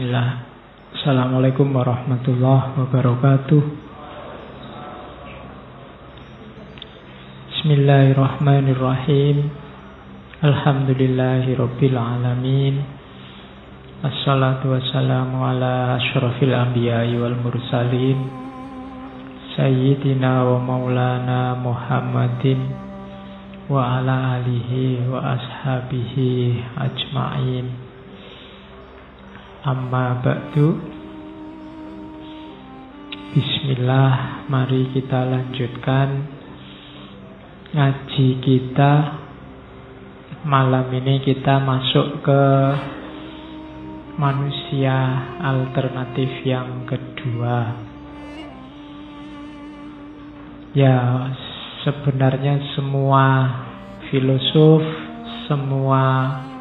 Bismillah. Assalamualaikum warahmatullahi wabarakatuh. Bismillahirrahmanirrahim. Alhamdulillahi rabbil alamin. Assalatu wassalamu ala ashrafil anbiya'i wal mursalin. Sayyidina wa maulana Muhammadin wa ala alihi wa ashabihi ajma'in. Amma ba'du. Bismillah Mari kita lanjutkan Ngaji kita. Malam ini kita masuk ke Manusia alternatif yang kedua. Ya sebenarnya semua filosof Semua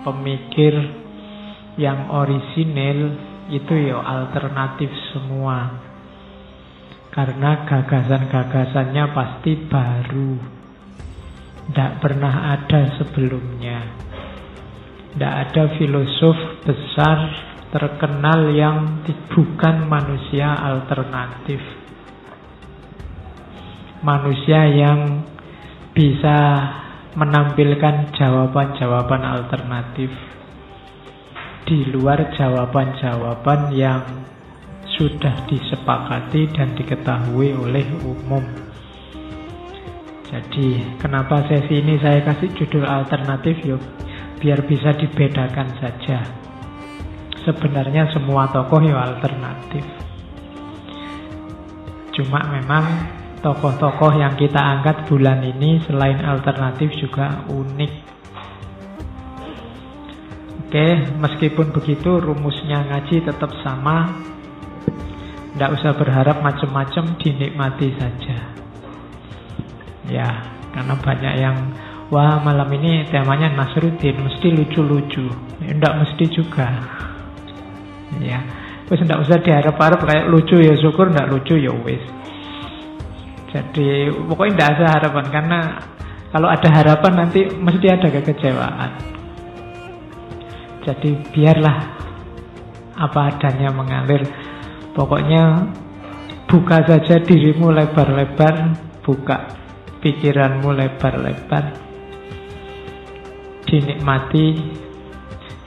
pemikir yang orisinil itu ya alternatif semua. Karena gagasan-gagasannya pasti baru. Tidak pernah ada sebelumnya. Tidak ada filosof besar terkenal yang bukan manusia alternatif. Manusia yang bisa menampilkan jawaban-jawaban alternatif di luar jawaban-jawaban yang sudah disepakati dan diketahui oleh umum. Jadi, kenapa sesi ini saya kasih judul alternatif yuk? Biar bisa dibedakan saja. Sebenarnya semua tokoh ya alternatif. Cuma memang tokoh-tokoh yang kita angkat bulan ini selain alternatif juga unik Oke, meskipun begitu rumusnya ngaji tetap sama. Tidak usah berharap macam-macam, dinikmati saja. Ya, karena banyak yang Wah malam ini temanya Nasruddin Mesti lucu-lucu Tidak mesti juga Ya Terus tidak usah diharap-harap kayak lucu ya syukur Tidak lucu ya wis Jadi pokoknya tidak ada harapan Karena kalau ada harapan nanti Mesti ada kekecewaan jadi biarlah apa adanya mengalir. Pokoknya buka saja dirimu lebar-lebar, buka pikiranmu lebar-lebar. Dinikmati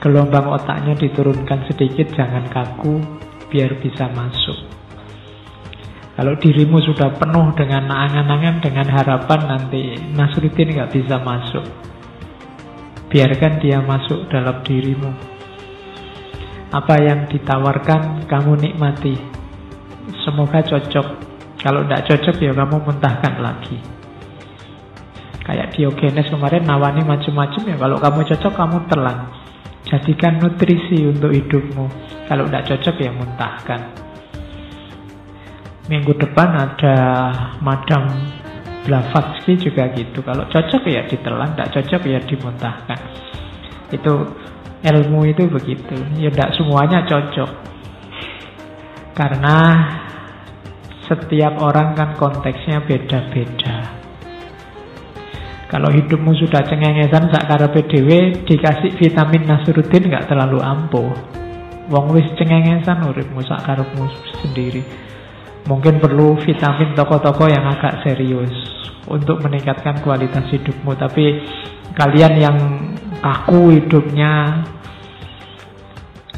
gelombang otaknya diturunkan sedikit, jangan kaku, biar bisa masuk. Kalau dirimu sudah penuh dengan angan-angan, dengan harapan nanti Nasruddin nggak bisa masuk. Biarkan dia masuk dalam dirimu. Apa yang ditawarkan kamu nikmati. Semoga cocok. Kalau tidak cocok ya kamu muntahkan lagi. Kayak Diogenes kemarin nawani macam-macam ya. Kalau kamu cocok kamu telan. Jadikan nutrisi untuk hidupmu. Kalau tidak cocok ya muntahkan. Minggu depan ada Madam Blavatsky juga gitu. Kalau cocok ya ditelan, tidak cocok ya dimuntahkan. Itu ilmu itu begitu. Ya tidak semuanya cocok. Karena setiap orang kan konteksnya beda-beda. Kalau hidupmu sudah cengengesan sakara PDW dikasih vitamin Nasruddin nggak terlalu ampuh. Wong wis cengengesan uripmu sakarepmu sendiri. Mungkin perlu vitamin toko-toko yang agak serius untuk meningkatkan kualitas hidupmu. Tapi kalian yang kaku hidupnya,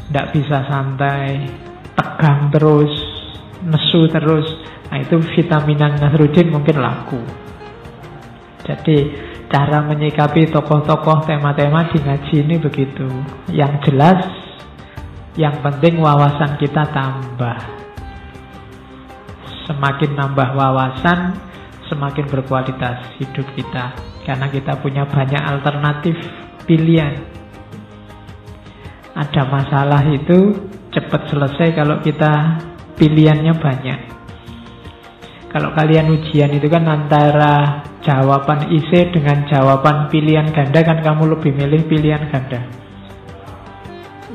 tidak bisa santai, tegang terus, nesu terus, nah itu vitamin Nasruddin mungkin laku. Jadi cara menyikapi tokoh-tokoh tema-tema di ngaji ini begitu. Yang jelas, yang penting wawasan kita tambah. Semakin nambah wawasan, semakin berkualitas hidup kita. Karena kita punya banyak alternatif pilihan. Ada masalah itu cepat selesai kalau kita pilihannya banyak. Kalau kalian ujian itu kan antara jawaban IC dengan jawaban pilihan ganda kan kamu lebih milih pilihan ganda.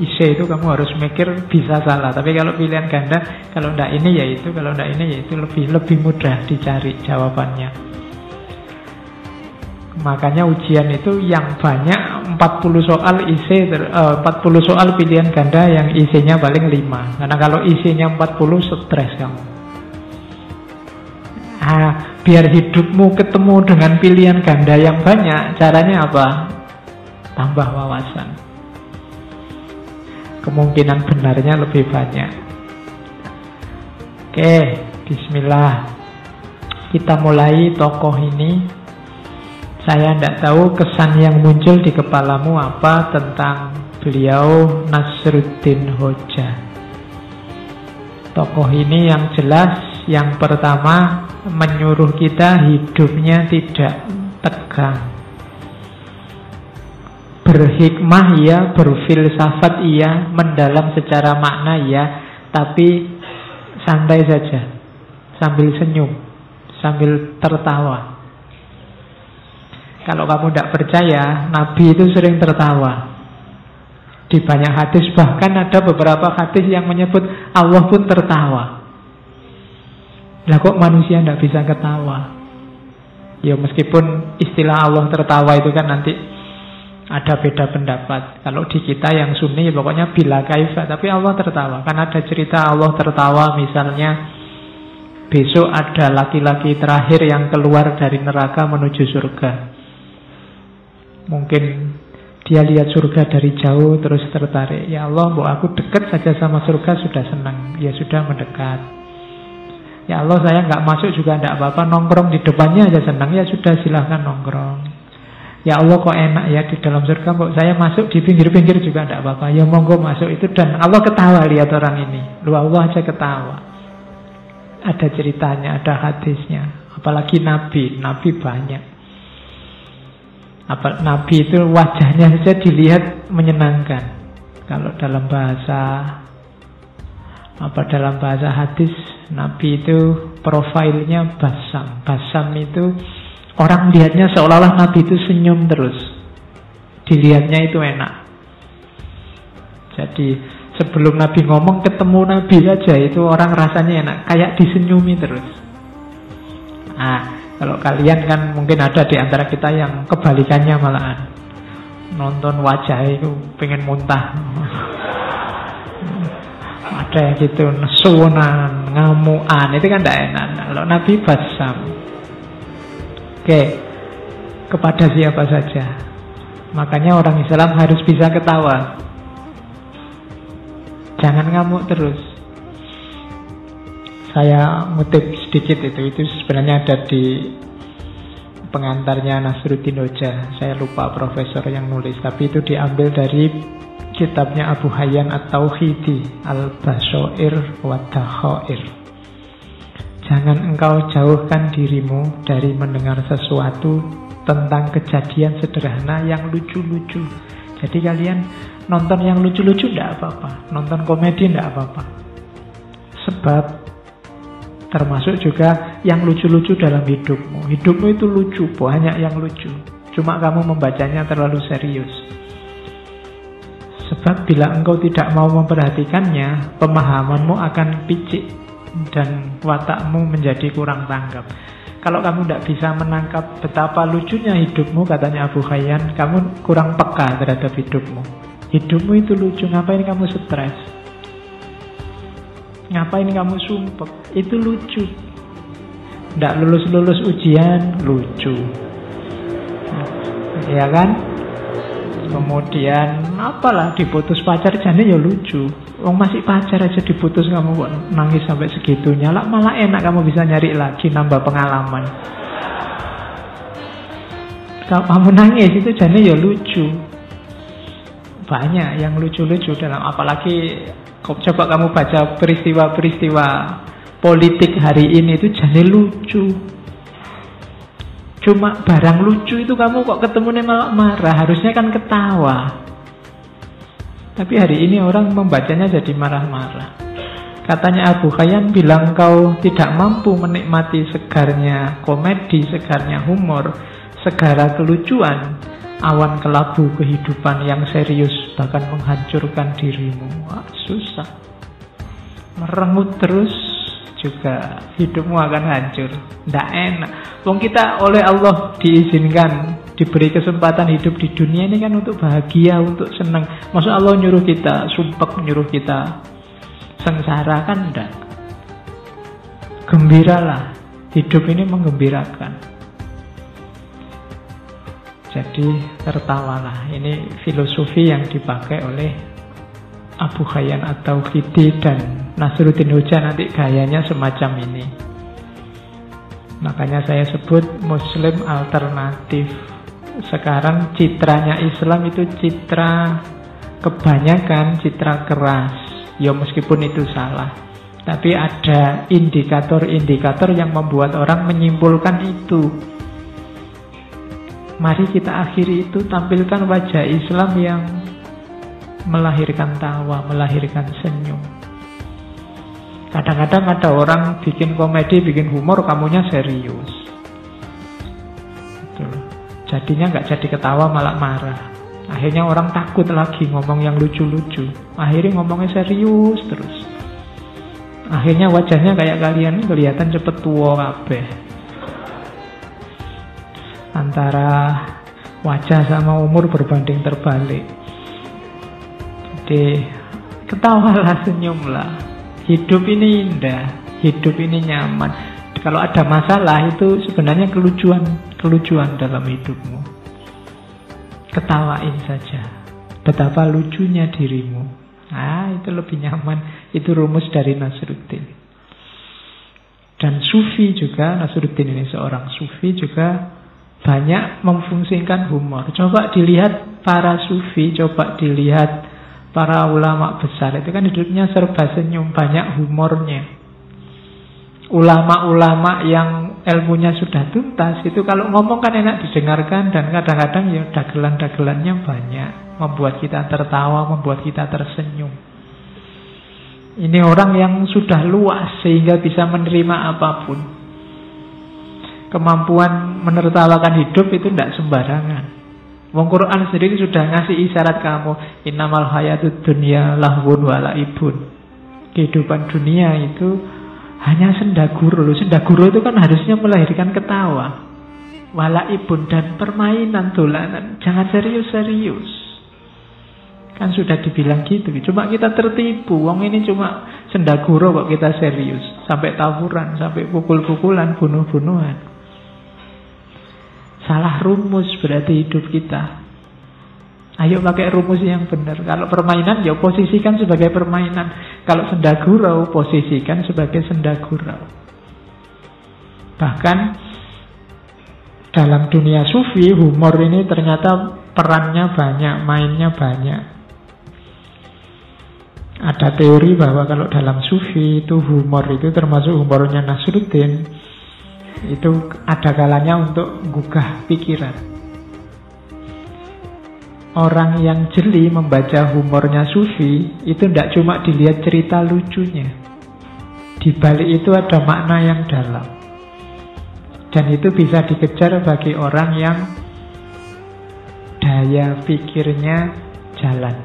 IC itu kamu harus mikir bisa salah. Tapi kalau pilihan ganda, kalau ndak ini ya itu, kalau ndak ini ya itu lebih lebih mudah dicari jawabannya. Makanya ujian itu yang banyak 40 soal isi uh, 40 soal pilihan ganda yang isinya paling 5. Karena kalau isinya 40 stres kamu. Ah, biar hidupmu ketemu dengan pilihan ganda yang banyak, caranya apa? Tambah wawasan. Kemungkinan benarnya lebih banyak. Oke, bismillah. Kita mulai tokoh ini saya tidak tahu kesan yang muncul di kepalamu apa tentang beliau Nasruddin Hoja. Tokoh ini yang jelas, yang pertama menyuruh kita hidupnya tidak tegang. Berhikmah ya, berfilsafat iya, mendalam secara makna ya, tapi santai saja, sambil senyum, sambil tertawa. Kalau kamu tidak percaya, Nabi itu sering tertawa. Di banyak hadis, bahkan ada beberapa hadis yang menyebut Allah pun tertawa. Lah kok manusia tidak bisa ketawa? Ya meskipun istilah Allah tertawa itu kan nanti ada beda pendapat. Kalau di kita yang sunni ya pokoknya bila kaifa, tapi Allah tertawa. Kan ada cerita Allah tertawa misalnya besok ada laki-laki terakhir yang keluar dari neraka menuju surga. Mungkin dia lihat surga dari jauh terus tertarik. Ya Allah, bu aku dekat saja sama surga sudah senang. Ya sudah mendekat. Ya Allah, saya nggak masuk juga tidak apa-apa. Nongkrong di depannya aja senang. Ya sudah silahkan nongkrong. Ya Allah kok enak ya di dalam surga kok saya masuk di pinggir-pinggir juga tidak apa-apa. Ya monggo masuk itu dan Allah ketawa lihat orang ini. Lu Allah aja ketawa. Ada ceritanya, ada hadisnya. Apalagi Nabi, Nabi banyak. Apa, Nabi itu wajahnya saja dilihat menyenangkan. Kalau dalam bahasa apa dalam bahasa hadis Nabi itu profilnya basam. Basam itu orang lihatnya seolah-olah Nabi itu senyum terus. Dilihatnya itu enak. Jadi sebelum Nabi ngomong ketemu Nabi saja itu orang rasanya enak, kayak disenyumi terus. Ah, kalau kalian kan mungkin ada di antara kita yang kebalikannya malahan. Nonton wajah itu pengen muntah. ada yang gitu, nesunan, ngamuan, itu kan tidak enak. Kalau Nabi basam. Oke, kepada siapa saja. Makanya orang Islam harus bisa ketawa. Jangan ngamuk terus. Saya ngutip sedikit itu, itu sebenarnya ada di pengantarnya Nasruddin Hoja. Saya lupa profesor yang nulis, tapi itu diambil dari kitabnya Abu Hayyan At-Tauhidi Al-Bashoir wa Jangan engkau jauhkan dirimu dari mendengar sesuatu tentang kejadian sederhana yang lucu-lucu. Jadi kalian nonton yang lucu-lucu tidak apa-apa, nonton komedi tidak apa-apa. Sebab Termasuk juga yang lucu-lucu dalam hidupmu. Hidupmu itu lucu, banyak yang lucu. Cuma kamu membacanya terlalu serius. Sebab bila engkau tidak mau memperhatikannya, pemahamanmu akan picik dan watakmu menjadi kurang tanggap. Kalau kamu tidak bisa menangkap betapa lucunya hidupmu, katanya Abu Khayyan, kamu kurang peka terhadap hidupmu. Hidupmu itu lucu, ngapain kamu stres? Ngapain kamu sumpah? Itu lucu. Tidak lulus-lulus ujian, lucu. Ya kan? Kemudian apalah diputus pacar jadi ya lucu. Wong masih pacar aja diputus kamu kok nangis sampai segitunya. Lah malah enak kamu bisa nyari lagi nambah pengalaman. Kalau kamu nangis itu jadi ya lucu. Banyak yang lucu-lucu dalam apalagi Coba kamu baca peristiwa-peristiwa politik hari ini itu jadi lucu. Cuma barang lucu itu kamu kok ketemu malah marah, harusnya kan ketawa. Tapi hari ini orang membacanya jadi marah-marah. Katanya Abu Khayyam bilang kau tidak mampu menikmati segarnya komedi, segarnya humor, segara kelucuan, awan kelabu kehidupan yang serius bahkan menghancurkan dirimu. Wah, susah. Merengut terus juga hidupmu akan hancur. Tidak enak. Wong kita oleh Allah diizinkan diberi kesempatan hidup di dunia ini kan untuk bahagia, untuk senang. Masa Allah nyuruh kita sumpah, nyuruh kita sengsara kan enggak. Gembiralah, hidup ini menggembirakan. Jadi tertawalah. Ini filosofi yang dipakai oleh Abu Hayyan atau Khidi dan Nasruddin Hoja nanti gayanya semacam ini. Makanya saya sebut Muslim alternatif sekarang citranya Islam itu citra kebanyakan citra keras. Ya meskipun itu salah. Tapi ada indikator-indikator yang membuat orang menyimpulkan itu. Mari kita akhiri itu tampilkan wajah Islam yang melahirkan tawa, melahirkan senyum. Kadang-kadang ada orang bikin komedi, bikin humor, kamunya serius. Jadinya nggak jadi ketawa malah marah. Akhirnya orang takut lagi ngomong yang lucu-lucu. Akhirnya ngomongnya serius terus. Akhirnya wajahnya kayak kalian kelihatan cepet tua kabeh. Antara wajah sama umur berbanding terbalik. Jadi ketawalah senyumlah. Hidup ini indah, hidup ini nyaman. Kalau ada masalah itu sebenarnya kelucuan kelucuan dalam hidupmu. Ketawain saja. Betapa lucunya dirimu. Ah, itu lebih nyaman. Itu rumus dari Nasruddin. Dan sufi juga, Nasruddin ini seorang sufi juga banyak memfungsikan humor. Coba dilihat para sufi, coba dilihat para ulama besar. Itu kan hidupnya serba senyum, banyak humornya ulama-ulama yang ilmunya sudah tuntas itu kalau ngomong kan enak didengarkan dan kadang-kadang ya dagelan-dagelannya banyak membuat kita tertawa, membuat kita tersenyum. Ini orang yang sudah luas sehingga bisa menerima apa pun. Kemampuan menertawakan hidup itu tidak sembarangan. Wong Quran sendiri sudah ngasih isyarat kamu innamal hayatud dunya lahwun walaibun. Kehidupan dunia itu hanya sendaguro loh. Sendaguro itu kan harusnya melahirkan ketawa. Walaibun dan permainan dolanan. Jangan serius-serius. Kan sudah dibilang gitu. Cuma kita tertipu. Wong ini cuma sendaguro kok kita serius. Sampai tawuran, sampai pukul-pukulan, bunuh-bunuhan. Salah rumus berarti hidup kita. Ayo pakai rumus yang benar. Kalau permainan, ya posisikan sebagai permainan. Kalau senda gurau, posisikan sebagai senda gurau. Bahkan dalam dunia sufi, humor ini ternyata perannya banyak, mainnya banyak. Ada teori bahwa kalau dalam sufi itu humor itu termasuk humornya Nasruddin, itu ada kalanya untuk gugah pikiran. Orang yang jeli membaca humornya Sufi itu tidak cuma dilihat cerita lucunya. Di balik itu ada makna yang dalam. Dan itu bisa dikejar bagi orang yang daya pikirnya jalan.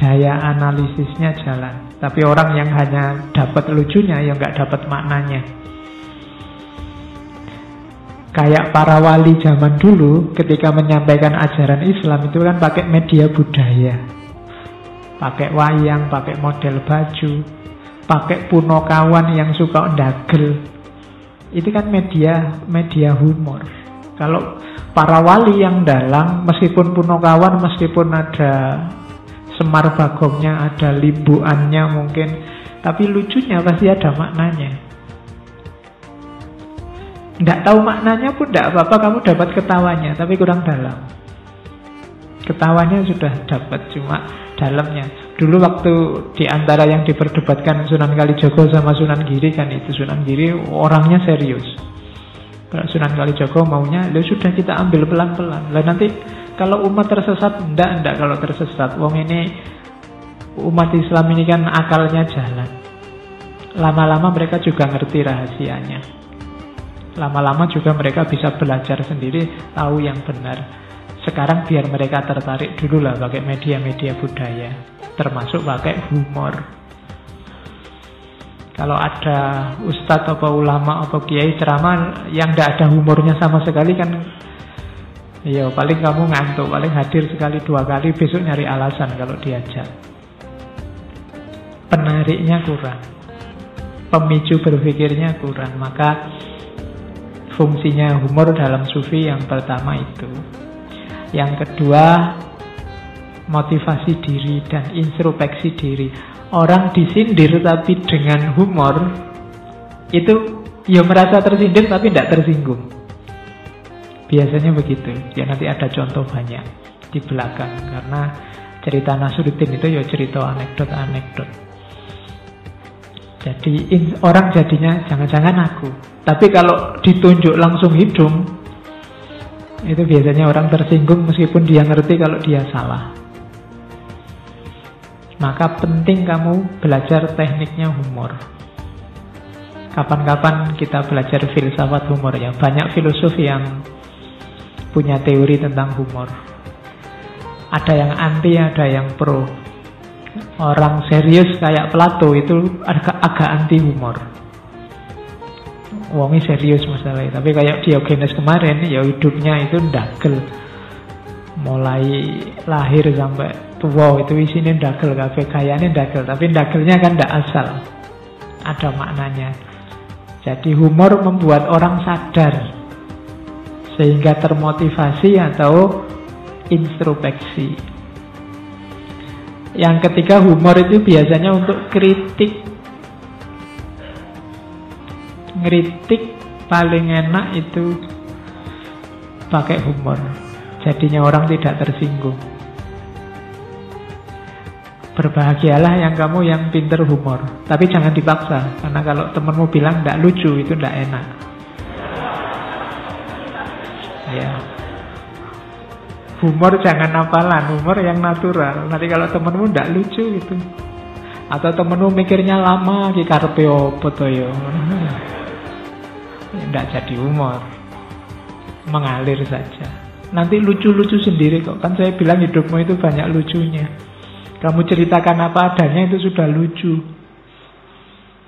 Daya analisisnya jalan. Tapi orang yang hanya dapat lucunya, ya nggak dapat maknanya. Kayak para wali zaman dulu ketika menyampaikan ajaran Islam itu kan pakai media budaya. Pakai wayang, pakai model baju, pakai punokawan yang suka dagel. Itu kan media media humor. Kalau para wali yang dalang meskipun punokawan, meskipun ada semar bagongnya, ada limbuannya mungkin, tapi lucunya pasti ada maknanya. Tidak tahu maknanya pun tidak apa-apa kamu dapat ketawanya Tapi kurang dalam. Ketawanya sudah dapat Cuma dalamnya. Dulu waktu di antara yang diperdebatkan Sunan Kalijogo sama Sunan Giri kan itu Sunan Giri orangnya serius. Kalau Sunan Kalijogo maunya Ya sudah kita ambil pelan-pelan. Lah nanti kalau umat tersesat Tidak, tidak kalau tersesat Wong ini Umat Islam ini kan akalnya jalan. Lama-lama mereka juga ngerti rahasianya Lama-lama juga mereka bisa belajar sendiri, tahu yang benar. Sekarang biar mereka tertarik dulu lah pakai media-media budaya, termasuk pakai humor. Kalau ada ustadz atau ulama atau kiai ceramah yang tidak ada humornya sama sekali kan Iya, paling kamu ngantuk, paling hadir sekali dua kali, besok nyari alasan kalau diajak. Penariknya kurang. Pemicu berpikirnya kurang. Maka fungsinya humor dalam sufi yang pertama itu. Yang kedua, motivasi diri dan introspeksi diri. Orang disindir tapi dengan humor, itu ya merasa tersindir tapi tidak tersinggung. Biasanya begitu. Ya nanti ada contoh banyak di belakang karena cerita Nasruddin itu ya cerita anekdot-anekdot. Jadi orang jadinya jangan-jangan aku. Tapi kalau ditunjuk langsung hidung itu biasanya orang tersinggung meskipun dia ngerti kalau dia salah. Maka penting kamu belajar tekniknya humor. Kapan-kapan kita belajar filsafat humor ya. Banyak filosof yang punya teori tentang humor. Ada yang anti, ada yang pro. Orang serius kayak Plato itu agak, agak anti humor. Wongi serius masalahnya. Tapi kayak Diogenes kemarin, ya hidupnya itu ndagel. Mulai lahir sampai tua itu isinya ndagel, kafe kayaknya ndagel. Tapi ndagelnya kan ndak asal. Ada maknanya. Jadi humor membuat orang sadar sehingga termotivasi atau introspeksi. Yang ketiga humor itu biasanya untuk kritik. Ngeritik paling enak itu pakai humor. Jadinya orang tidak tersinggung. Berbahagialah yang kamu yang pinter humor. Tapi jangan dipaksa. Karena kalau temenmu bilang tidak lucu, itu tidak enak ya humor jangan apalan humor yang natural. Nanti kalau temenmu tidak lucu gitu. Atau temenmu mikirnya lama di karpe opo to yo. Tidak jadi humor. Mengalir saja. Nanti lucu-lucu sendiri kok. Kan saya bilang hidupmu itu banyak lucunya. Kamu ceritakan apa adanya itu sudah lucu.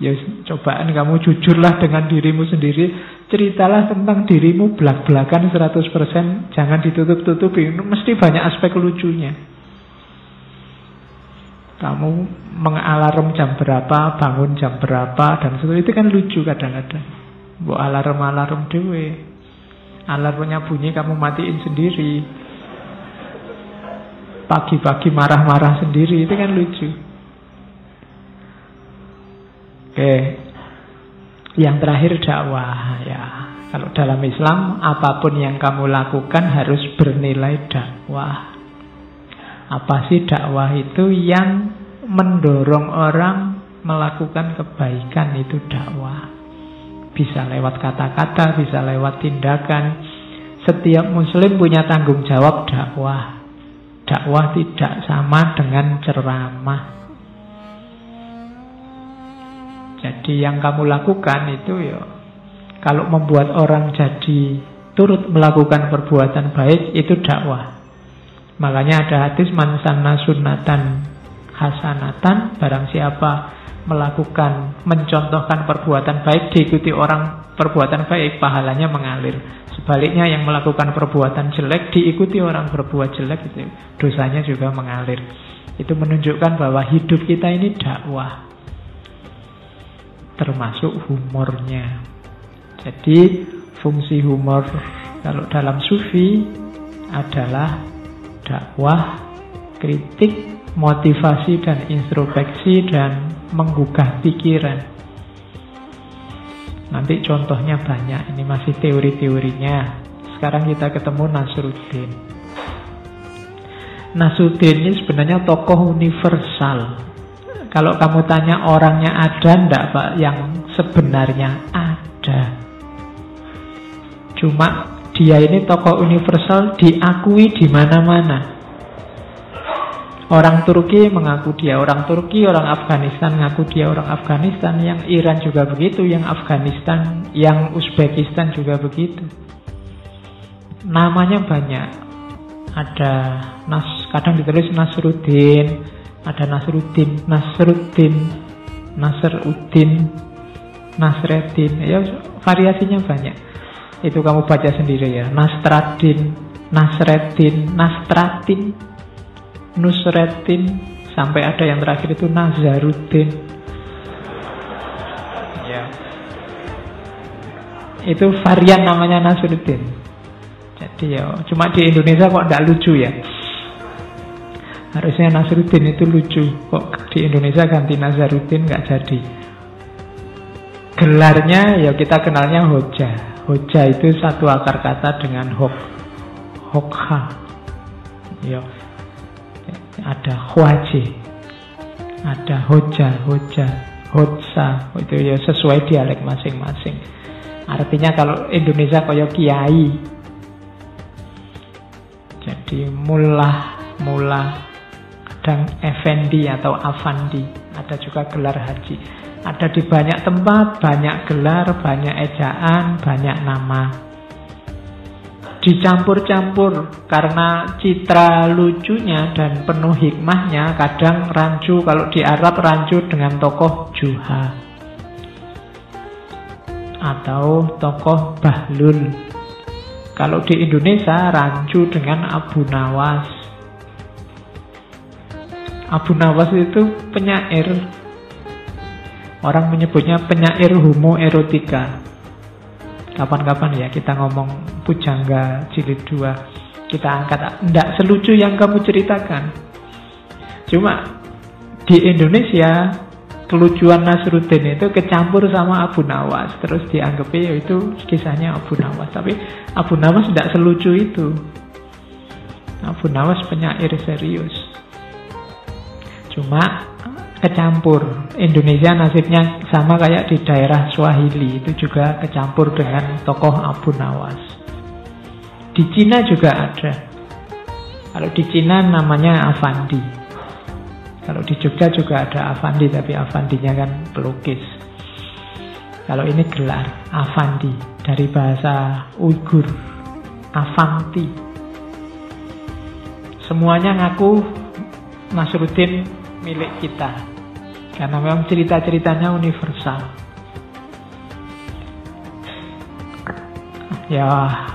Ya cobaan kamu jujurlah dengan dirimu sendiri Ceritalah tentang dirimu belak-belakan 100% Jangan ditutup-tutupi. Mesti banyak aspek lucunya. Kamu mengalarm jam berapa Bangun jam berapa Dan seterusnya. Itu kan lucu kadang-kadang. Buat alarm-alarm dewe Alarmnya bunyi kamu matiin sendiri. Pagi-pagi marah-marah sendiri. Itu kan lucu. Oke. Yang terakhir dakwah ya. Kalau dalam Islam apa pun yang kamu lakukan harus bernilai dakwah. Apa sih dakwah itu yang mendorong orang melakukan kebaikan itu dakwah. Bisa lewat kata-kata, bisa lewat tindakan. Setiap muslim punya tanggung jawab dakwah. Dakwah tidak sama dengan ceramah. Jadi yang kamu lakukan itu ya kalau membuat orang jadi turut melakukan perbuatan baik itu dakwah. Makanya ada hadis man sanna sunnatan hasanatan barang siapa melakukan mencontohkan perbuatan baik diikuti orang perbuatan baik pahalanya mengalir. Sebaliknya yang melakukan perbuatan jelek diikuti orang berbuat jelek itu dosanya juga mengalir. Itu menunjukkan bahwa hidup kita ini dakwah termasuk humornya. Jadi fungsi humor kalau dalam sufi adalah dakwah, kritik, motivasi dan introspeksi dan menggugah pikiran. Nanti contohnya banyak, ini masih teori-teorinya. Sekarang kita ketemu Nasruddin. Nasruddin ini sebenarnya tokoh universal kalau kamu tanya orangnya ada ndak Pak? Yang sebenarnya ada. Cuma dia ini tokoh universal diakui di mana-mana. Orang Turki mengaku dia orang Turki, orang Afghanistan mengaku dia orang Afghanistan, yang Iran juga begitu, yang Afghanistan, yang Uzbekistan juga begitu. Namanya banyak. Ada Nas, kadang ditulis Nasruddin, ada Nasruddin, Nasruddin, Nasruddin, Nasreddin. Ya variasinya banyak. Itu kamu baca sendiri ya. Nasradin, Nasreddin, Nastratin, Nusretin, sampai ada yang terakhir itu Nazaruddin. Ya. Itu varian namanya Nasruddin. Jadi ya, cuma di Indonesia kok tidak lucu ya. Harusnya Nasruddin itu lucu. Kok di Indonesia ganti Nazaruddin nggak jadi. Gelarnya ya kita kenalnya Hoja. Hoja itu satu akar kata dengan hok. Hokha. Ya. Ada Huaji. Ada Hoja, Hoja, Hotsa. Itu ya sesuai dialek masing-masing. Artinya kalau Indonesia koyo kiai. Jadi mullah, mullah, kadang effendi atau afandi. Ada juga gelar haji. Ada di banyak tempat, banyak gelar, banyak ejaan, banyak nama. Dicampur-campur karena citra lucunya dan penuh hikmahnya, kadang rancu kalau di Arab rancu dengan tokoh Juha atau tokoh Bahlul. Kalau di Indonesia rancu dengan Abu Nawas. Abu Nawas itu penyair Orang menyebutnya penyair homoerotika. Kapan-kapan ya kita ngomong pujangga jilid 2. Kita angkat, enggak selucu yang kamu ceritakan. Cuma di Indonesia kelucuan Nasruddin itu kecampur sama Abu Nawas terus dianggapnya itu kisahnya Abu Nawas tapi Abu Nawas tidak selucu itu Abu Nawas penyair serius cuma kecampur. Indonesia nasibnya sama kayak di daerah Swahili, itu juga kecampur dengan tokoh Abu Nawas. Di Cina juga ada. Kalau di Cina namanya Avandi. Kalau di Jogja juga ada Avandi, tapi Avandinya kan pelukis. Kalau ini gelar Avandi dari bahasa Uighur, Avanti. Semuanya ngaku Nasruddin milik kita. Karena memang cerita-ceritanya universal. Ya,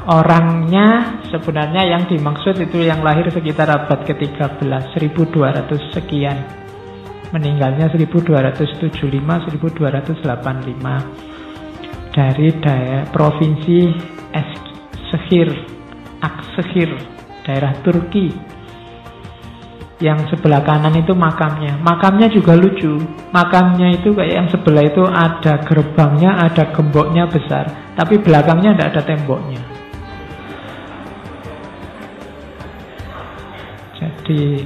orangnya sebenarnya yang dimaksud itu yang lahir sekitar abad ke-13, 1200 sekian. Meninggalnya 1275, 1285. Dari daerah provinsi Eskehir, Aksehir, daerah Turki yang sebelah kanan itu makamnya. Makamnya juga lucu. Makamnya itu kayak yang sebelah itu ada gerbangnya, ada gemboknya besar, tapi belakangnya tidak ada temboknya. Jadi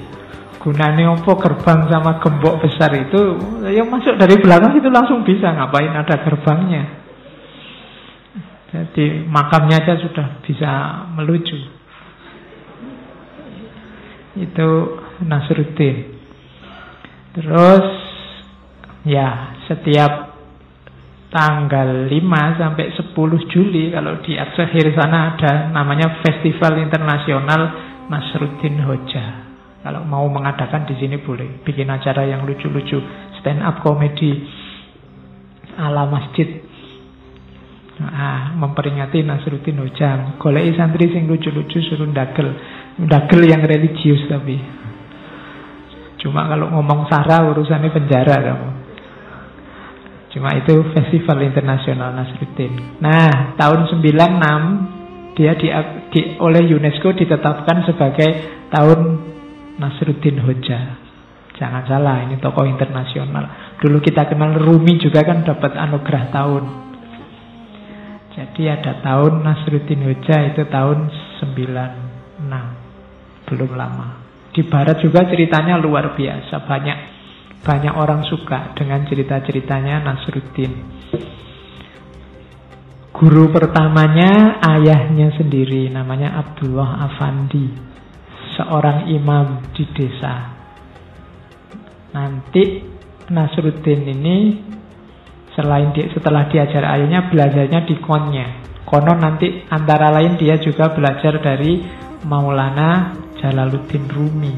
gunanya apa gerbang sama gembok besar itu yang masuk dari belakang itu langsung bisa ngapain ada gerbangnya. Jadi makamnya aja sudah bisa melucu. Itu Nasruddin. Terus ya setiap tanggal 5 sampai 10 Juli kalau di Aksahir sana ada namanya Festival Internasional Nasruddin Hoja. Kalau mau mengadakan di sini boleh bikin acara yang lucu-lucu, stand up comedy ala masjid. Nah, memperingati Nasruddin Hoja. Golei santri sing lucu-lucu suruh dagel. Dagel yang religius tapi. Cuma kalau ngomong sara urusannya penjara kamu. Cuma itu Festival Internasional Nasruddin. Nah, tahun 96 dia di, di, oleh UNESCO ditetapkan sebagai tahun Nasruddin Hoja. Jangan salah, ini tokoh internasional. Dulu kita kenal Rumi juga kan dapat anugerah tahun. Jadi ada tahun Nasruddin Hoja itu tahun 96. Belum lama. Di barat juga ceritanya luar biasa, banyak banyak orang suka dengan cerita-ceritanya Nasruddin. Guru pertamanya ayahnya sendiri, namanya Abdullah Afandi, seorang imam di desa. Nanti Nasruddin ini selain di, setelah diajar ayahnya belajarnya di konnya. Konon nanti antara lain dia juga belajar dari Maulana Jalaluddin Rumi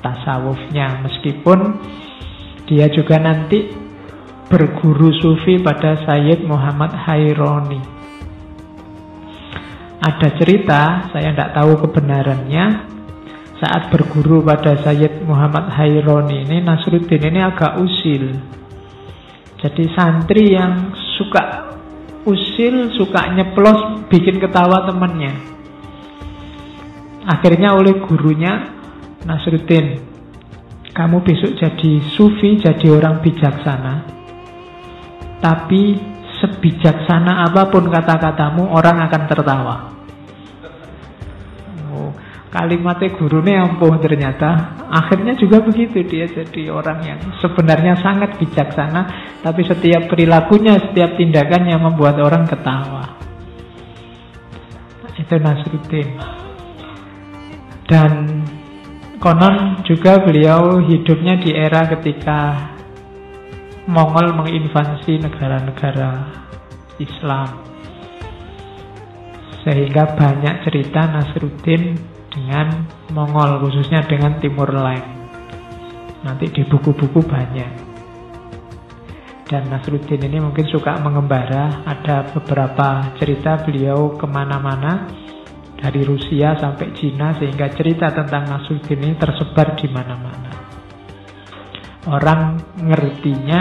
tasawufnya meskipun dia juga nanti berguru sufi pada Sayyid Muhammad Haironi ada cerita, saya tidak tahu kebenarannya, saat berguru pada Sayyid Muhammad Haironi ini, Nasruddin ini agak usil. Jadi santri yang suka usil, suka nyeplos, bikin ketawa temannya. Akhirnya oleh gurunya Nasruddin, kamu besok jadi sufi, jadi orang bijaksana. Tapi sebijaksana apa pun kata-katamu, orang akan tertawa. Kalimatnya gurunya ampuh ternyata Akhirnya juga begitu Dia jadi orang yang sebenarnya sangat bijaksana Tapi setiap perilakunya Setiap tindakannya membuat orang ketawa Itu Nasruddin Dan konon juga beliau hidupnya di era ketika Mongol menginvasi negara-negara Islam. Sehingga banyak cerita Nasruddin dengan Mongol khususnya dengan Timur Lain. Nanti di buku-buku banyak. Dan Nasruddin ini mungkin suka mengembara. Ada beberapa cerita beliau ke mana-mana dari Rusia sampai Cina sehingga cerita tentang Nasruddin ini tersebar di mana-mana orang ngertinya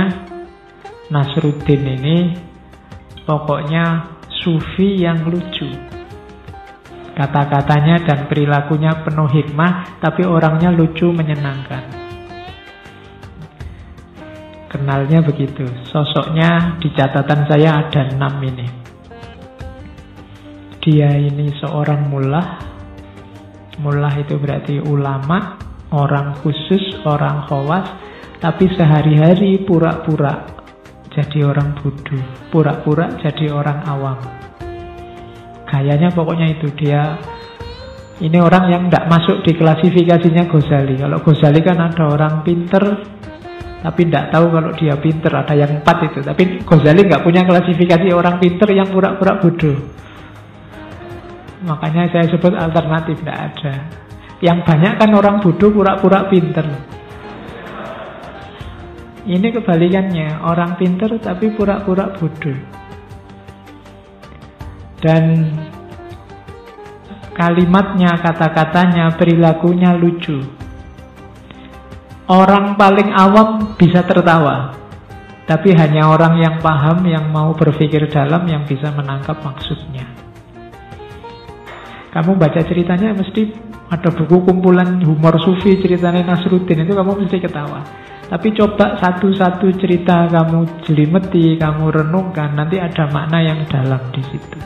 Nasruddin ini pokoknya sufi yang lucu Kata-katanya dan perilakunya penuh hikmah, tapi orangnya lucu menyenangkan. Kenalnya begitu. Sosoknya di catatan saya ada enam ini. Dia ini seorang mullah. Mullah itu berarti ulama, orang khusus, orang khawas, tapi sehari-hari pura-pura jadi orang bodoh, pura-pura jadi orang awam. Gayanya pokoknya itu dia ini orang yang tidak masuk di klasifikasinya Ghazali. Kalau Ghazali kan ada orang pinter tapi tidak tahu kalau dia pinter. Ada yang empat itu. Tapi Ghazali nggak punya klasifikasi orang pinter yang pura-pura bodoh. Makanya saya sebut alternatif tidak ada. Yang banyak kan orang bodoh pura-pura pinter. Ini kebalikannya, orang pinter tapi pura-pura bodoh. Dan kalimatnya, kata-katanya, perilakunya lucu. Orang paling awam bisa tertawa, tapi hanya orang yang paham, yang mau berpikir dalam, yang bisa menangkap maksudnya. Kamu baca ceritanya mesti ada buku kumpulan humor sufi ceritanya Nasruddin itu kamu mesti ketawa. Tapi coba satu-satu cerita kamu jelimeti, kamu renungkan, nanti ada makna yang dalam di situ.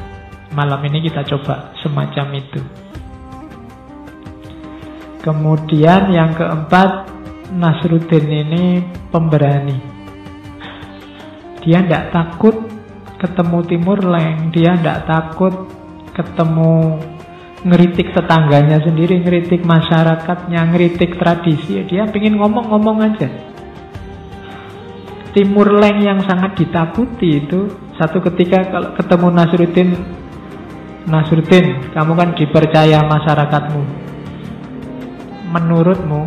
Malam ini kita coba semacam itu. Kemudian yang keempat, Nasruddin ini pemberani. Dia tidak takut ketemu Timur Leng, dia tidak takut ketemu ngeritik tetangganya sendiri, ngeritik masyarakatnya, ngeritik tradisi. Dia ingin ngomong-ngomong aja. Timur Leng yang sangat ditakuti itu satu ketika kalau ketemu Nasruddin Nasruddin, kamu kan dipercaya masyarakatmu. Menurutmu,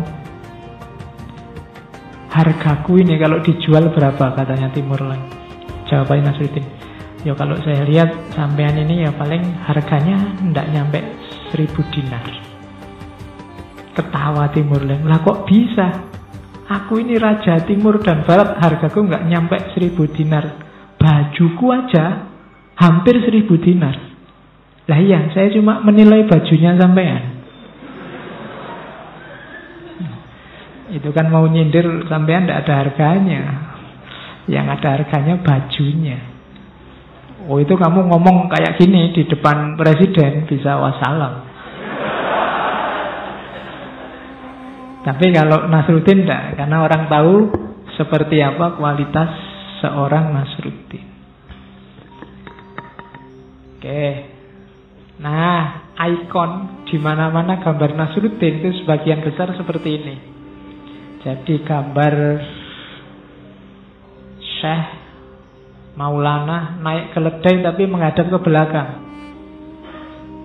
hargaku ini kalau dijual berapa katanya Timur Leng? Jawabannya Nasruddin. Ya kalau saya lihat sampean ini ya paling harganya tidak nyampe seribu dinar. Ketawa Timur Leng, lah kok bisa? Aku ini Raja Timur dan Barat, hargaku nggak nyampe seribu dinar. Bajuku aja hampir seribu dinar. Lah iya, saya cuma menilai bajunya sampean. Itu kan mau nyindir sampean tidak ada harganya. Yang ada harganya bajunya. Oh itu kamu ngomong kayak gini di depan presiden bisa wassalam. Tapi kalau Nasruddin tidak, karena orang tahu seperti apa kualitas seorang Nasruddin. Oke. Nah, ikon di mana-mana gambar Nasruddin itu sebagian besar seperti ini. Jadi gambar Syekh Maulana naik keledai tapi menghadap ke belakang.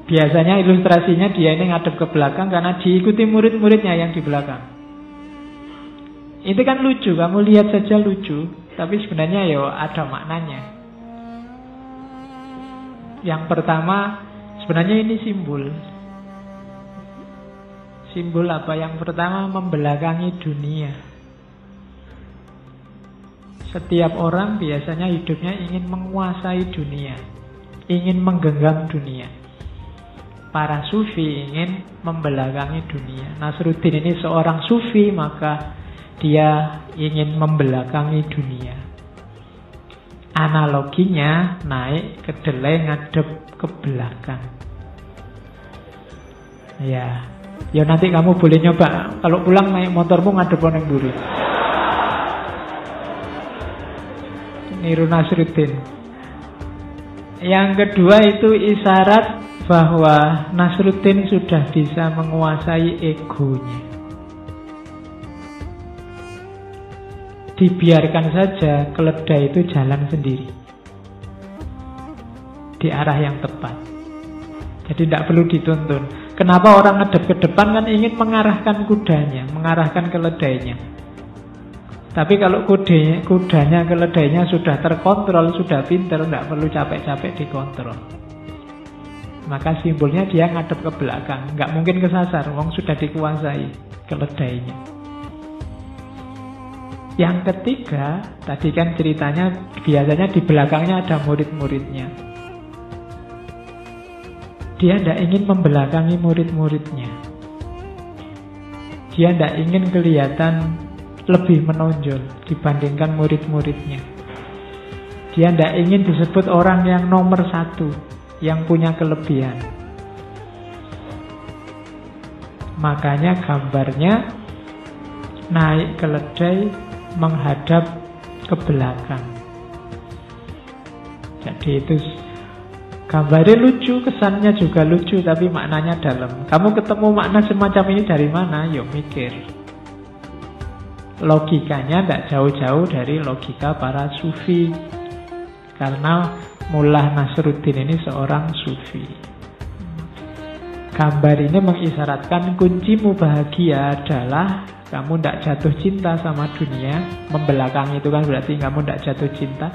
Biasanya ilustrasinya dia ini ngadep ke belakang karena diikuti murid-muridnya yang di belakang. Itu kan lucu, kamu lihat saja lucu, tapi sebenarnya ya ada maknanya. Yang pertama, Sebenarnya ini simbol. Simbol apa? Yang pertama membelakangi dunia. Setiap orang biasanya hidupnya ingin menguasai dunia, ingin menggenggam dunia. Para sufi ingin membelakangi dunia. Nasruddin ini seorang sufi, maka dia ingin membelakangi dunia. Analoginya naik kedelai ngadep ke belakang. Ya, ya nanti kamu boleh nyoba. Kalau pulang naik motormu ngadep neng buri. Niru Nasruddin. Yang kedua itu isyarat bahwa Nasruddin sudah bisa menguasai egonya. Dibiarkan saja keledai itu jalan sendiri. Di arah yang tepat. Jadi tidak perlu dituntun. Kenapa orang ngedep ke depan kan ingin mengarahkan kudanya, mengarahkan keledainya. Tapi kalau kudanya, kudanya keledainya sudah terkontrol, sudah pinter, tidak perlu capek-capek dikontrol. Maka simbolnya dia ngadep ke belakang, nggak mungkin kesasar, wong sudah dikuasai keledainya. Yang ketiga, tadi kan ceritanya biasanya di belakangnya ada murid-muridnya. Dia tidak ingin membelakangi murid-muridnya. Dia tidak ingin kelihatan lebih menonjol dibandingkan murid-muridnya. Dia tidak ingin disebut orang yang nomor satu, yang punya kelebihan. Makanya gambarnya naik keledai menghadap ke belakang. Jadi itu gambarnya lucu, kesannya juga lucu, tapi maknanya dalam. Kamu ketemu makna semacam ini dari mana? Yuk mikir logikanya tidak jauh-jauh dari logika para sufi. Karena Mullah Nasruddin ini seorang sufi. Gambar ini mengisyaratkan kuncimu bahagia adalah kamu tidak jatuh cinta sama dunia. Membelakang itu kan berarti kamu tidak jatuh cinta.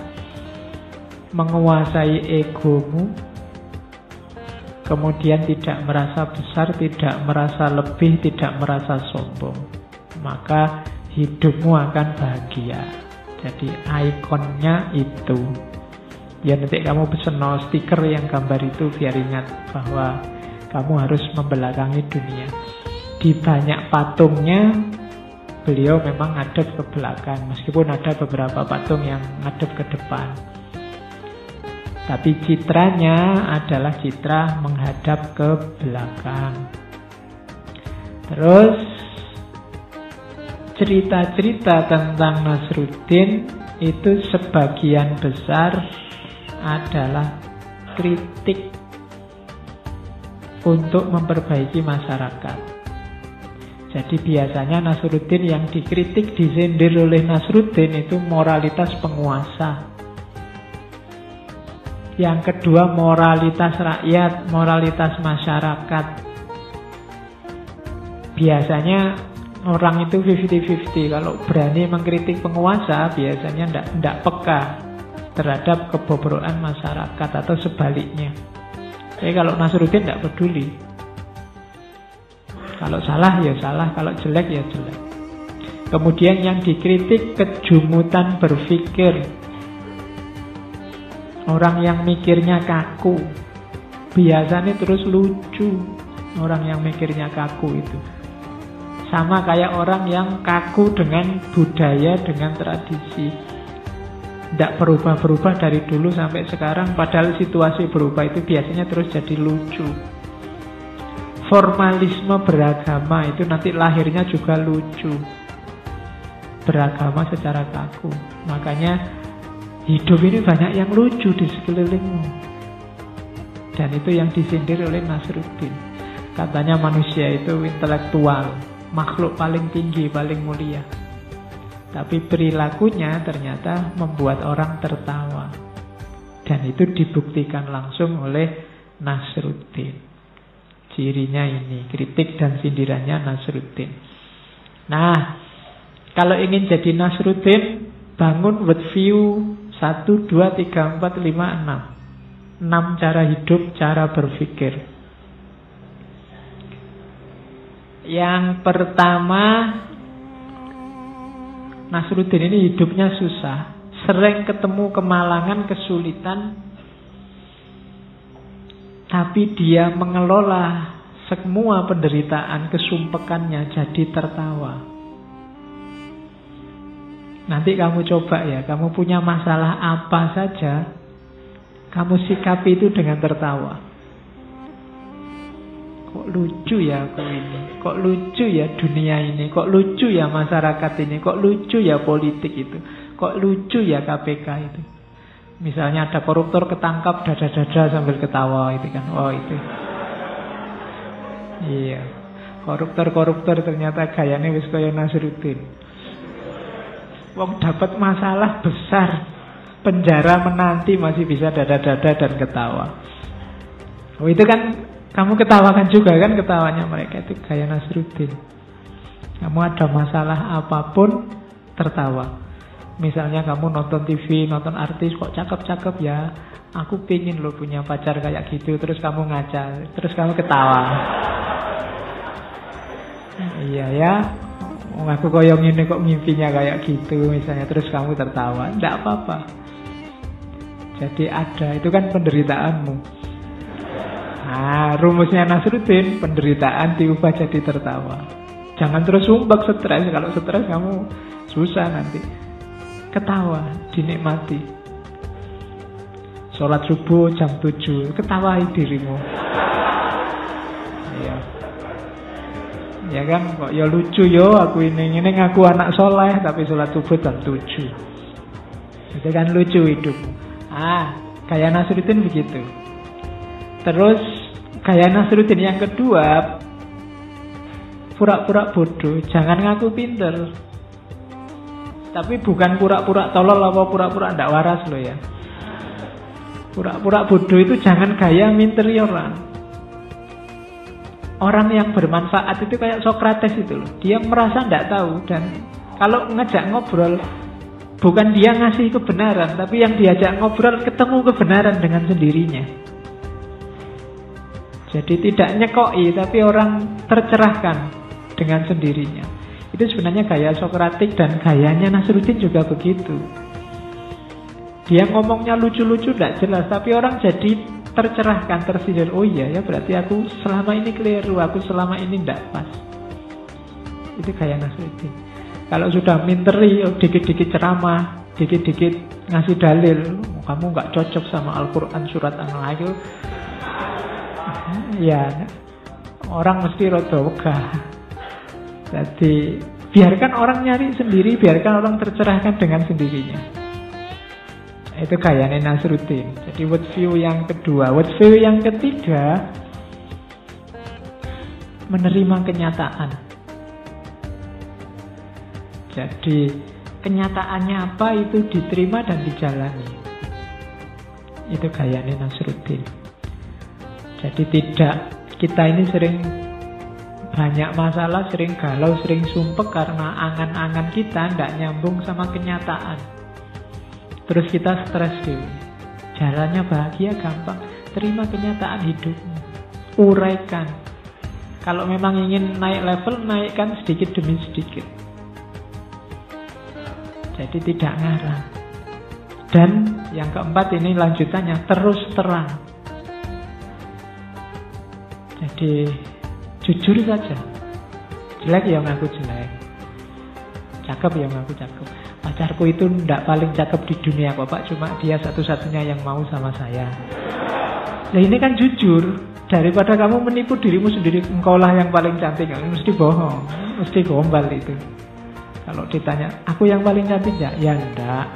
Menguasai egomu. Kemudian tidak merasa besar, tidak merasa lebih, tidak merasa sombong. Maka hidupmu akan bahagia. Jadi ikonnya itu. Ya nanti kamu pesen stiker yang gambar itu biar ingat bahwa kamu harus membelakangi dunia. Di banyak patungnya beliau memang ngadep ke belakang meskipun ada beberapa patung yang ngadep ke depan. Tapi citranya adalah citra menghadap ke belakang. Terus cerita-cerita tentang Nasruddin itu sebagian besar adalah kritik untuk memperbaiki masyarakat. Jadi biasanya Nasruddin yang dikritik disindir oleh Nasruddin itu moralitas penguasa. Yang kedua moralitas rakyat, moralitas masyarakat. Biasanya orang itu 50-50. Kalau berani mengkritik penguasa, biasanya tidak peka terhadap kebobrokan masyarakat atau sebaliknya. Tapi kalau Nasruddin tidak peduli. Kalau salah ya salah, kalau jelek ya jelek. Kemudian yang dikritik kejumutan berpikir. Orang yang mikirnya kaku. Biasanya terus lucu. Orang yang mikirnya kaku itu. Sama kayak orang yang kaku dengan budaya, dengan tradisi. Tidak berubah-berubah dari dulu sampai sekarang, padahal situasi berubah itu biasanya terus jadi lucu. Formalisme beragama itu nanti lahirnya juga lucu. Beragama secara kaku. Makanya hidup ini banyak yang lucu di sekelilingmu. Dan itu yang disindir oleh Nasruddin. Katanya manusia itu intelektual makhluk paling tinggi, paling mulia. Tapi perilakunya ternyata membuat orang tertawa. Dan itu dibuktikan langsung oleh Nasruddin. Cirinya ini, kritik dan sindirannya Nasruddin. Nah, kalau ingin jadi Nasruddin, bangun with view 1, 2, 3, 4, 5, 6. Enam cara hidup, cara berpikir. Yang pertama, Nasruddin ini hidupnya susah. Sering ketemu kemalangan, kesulitan. Tapi dia mengelola semua penderitaan, kesumpekannya jadi tertawa. Nanti kamu coba ya, kamu punya masalah apa saja, kamu sikapi itu dengan tertawa. Kok lucu ya aku ini, kok lucu ya dunia ini, kok lucu ya masyarakat ini, kok lucu ya politik itu, kok lucu ya KPK itu. Misalnya ada koruptor ketangkap dada-dada sambil ketawa itu kan, oh itu. Iya, koruptor-koruptor ternyata gayanya wis kaya Nasruddin. Wong dapat masalah besar, penjara menanti masih bisa dada-dada dan ketawa. Oh itu kan kamu ketawakan juga kan ketawanya mereka itu gaya Nasruddin. Kamu ada masalah apa pun tertawa. Misalnya kamu nonton TV, nonton artis kok cakep-cakep ya. Aku pingin lo punya pacar kayak gitu. Terus kamu ngaca, terus kamu ketawa. Iya ya, aku koyong ini kok mimpinya kayak gitu misalnya terus kamu tertawa, tidak apa-apa. Jadi ada, itu kan penderitaanmu. Nah, rumusnya Nasruddin, penderitaan diubah jadi tertawa. Jangan terus sumbak stres, kalau stres kamu susah nanti. Ketawa, dinikmati. Sholat subuh jam 7, ketawai dirimu. Ya kan, kok ya lucu yo aku ini ini ngaku anak soleh tapi sholat subuh jam tujuh. Itu kan lucu hidup. Ah, kayak Nasruddin begitu. Terus kayak Nasruddin yang kedua, pura-pura bodoh, jangan ngaku pinter. Tapi bukan pura-pura tolol apa pura-pura ndak waras lo ya. Pura-pura bodoh itu jangan gaya minteri orang. Orang yang bermanfaat itu kayak Sokrates itu loh. Dia merasa tidak tahu dan kalau ngajak ngobrol bukan dia ngasih kebenaran, tapi yang diajak ngobrol ketemu kebenaran dengan sendirinya. Jadi tidak nyekoi, tapi orang tercerahkan dengan sendirinya. Itu sebenarnya gaya Sokratik dan gayanya Nasruddin juga begitu. Dia ngomongnya lucu-lucu tidak jelas, tapi orang jadi tercerahkan, tersindir. Oh iya ya, berarti aku selama ini keliru, aku selama ini tidak pas. Itu kayak Nasruddin. Kalau sudah minteri, oh, dikit-dikit ceramah, dikit-dikit ngasih dalil, oh, kamu nggak cocok sama Al-Quran surat An-Nahl. Ya, orang mesti rodo wegah. Jadi biarkan orang nyari sendiri, biarkan orang tercerahkan dengan sendirinya. Itu gayanya Nasruddin. Jadi word view yang kedua. Word view yang ketiga, menerima kenyataan. Jadi kenyataannya apa itu diterima dan dijalani. Itu gayanya Nasruddin. Jadi tidak kita ini sering banyak masalah, sering galau, sering sumpek karena angan-angan kita tidak nyambung sama kenyataan. Terus kita stres dulu. Jalannya bahagia gampang. Terima kenyataan hidupmu. Uraikan. Kalau memang ingin naik level, naikkan sedikit demi sedikit. Jadi tidak ngarang. Dan yang keempat ini lanjutannya terus terang. Jadi jujur saja. Jelek ya ngaku jelek. Cakep ya ngaku cakep. Pacarku itu ndak paling cakep di dunia kok pak. Cuma dia satu-satunya yang mau sama saya. Nah ini kan jujur. Daripada kamu menipu dirimu sendiri engkau lah yang paling cantik. Mesti bohong. Mesti gombal itu. Kalau ditanya aku yang paling cantik? Ya ya ndak.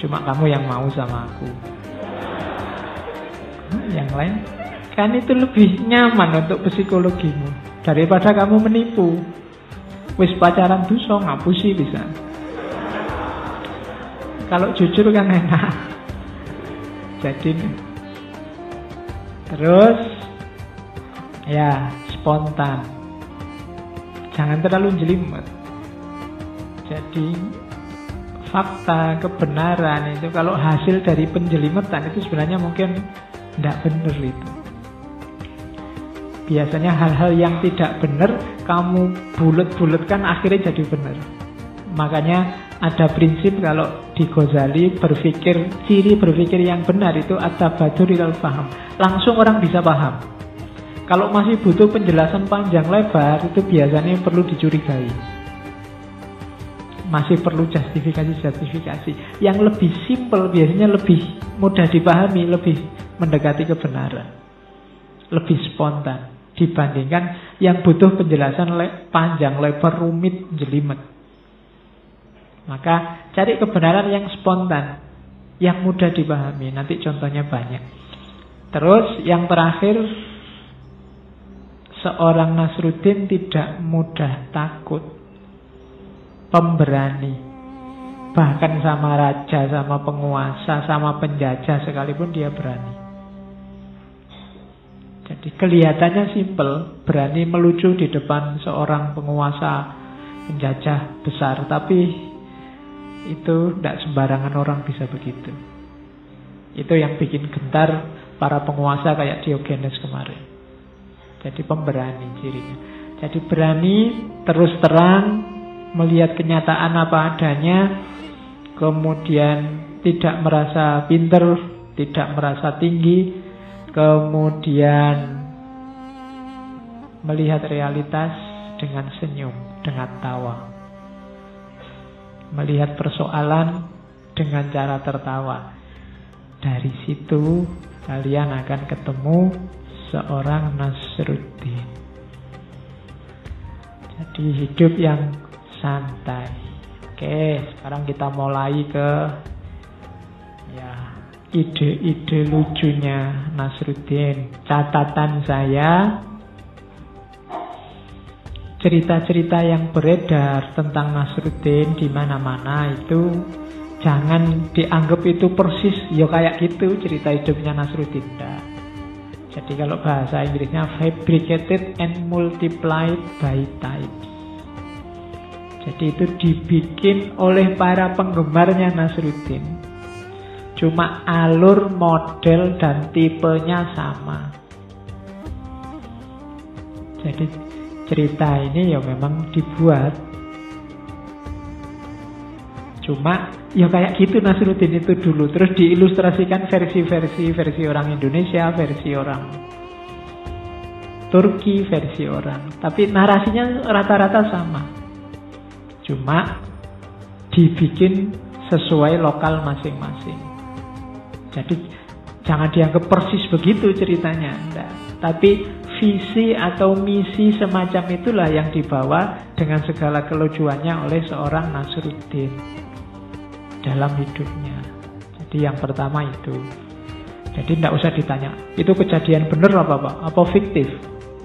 Cuma kamu yang mau sama aku. Yang lain kan itu lebih nyaman untuk psikologimu daripada kamu menipu wis pacaran tuh so ngapusi bisa kalau jujur kan enak. Jadi terus ya spontan. Jangan terlalu jelimet. Jadi fakta, kebenaran itu kalau hasil dari penjelimetan itu sebenarnya mungkin Tidak benar itu. Biasanya hal-hal yang tidak benar kamu bulet-buletkan akhirnya jadi benar. Makanya ada prinsip kalau di Ghazali berpikir ciri berpikir yang benar itu at-tabadur faham. Langsung orang bisa paham. Kalau masih butuh penjelasan panjang lebar itu biasanya perlu dicurigai. Masih perlu justifikasi-justifikasi. Yang lebih simpel biasanya lebih mudah dipahami, lebih mendekati kebenaran. Lebih spontan dibandingkan yang butuh penjelasan le panjang, lebar, rumit, jelimet. Maka cari kebenaran yang spontan, yang mudah dipahami. Nanti contohnya banyak. Terus yang terakhir seorang Nasruddin tidak mudah takut. Pemberani. Bahkan sama raja, sama penguasa, sama penjajah sekalipun dia berani. Jadi kelihatannya simpel, berani melucu di depan seorang penguasa penjajah besar, tapi itu tidak sembarangan orang bisa begitu. Itu yang bikin gentar para penguasa kayak Diogenes kemarin. Jadi pemberani cirinya. Jadi berani terus terang melihat kenyataan apa adanya, kemudian tidak merasa pinter, tidak merasa tinggi, kemudian melihat realitas dengan senyum, dengan tawa. Melihat persoalan dengan cara tertawa. Dari situ kalian akan ketemu seorang Nasruddin. Jadi hidup yang santai. Oke, sekarang kita mulai ke ide-ide lucunya Nasruddin. Catatan saya cerita-cerita yang beredar tentang Nasruddin di mana-mana itu jangan dianggap itu persis ya kayak gitu cerita hidupnya Nasruddin. Nah, jadi kalau bahasa Inggrisnya fabricated and multiplied by type. Jadi itu dibikin oleh para penggemarnya Nasruddin. Cuma alur, model, dan tipenya sama. Jadi cerita ini ya memang dibuat. Cuma Ya kayak gitu Nasruddin itu dulu. Terus diilustrasikan versi-versi versi orang Indonesia, versi orang Turki, versi orang. Tapi narasinya rata-rata sama. Cuma dibikin sesuai lokal masing-masing. Jadi jangan dianggap persis begitu ceritanya. Enggak. Tapi visi atau misi semacam itulah yang dibawa dengan segala kelucuannya oleh seorang Nasruddin dalam hidupnya. Jadi yang pertama itu. Jadi tidak usah ditanya, itu kejadian benar apa Pak? Apa fiktif?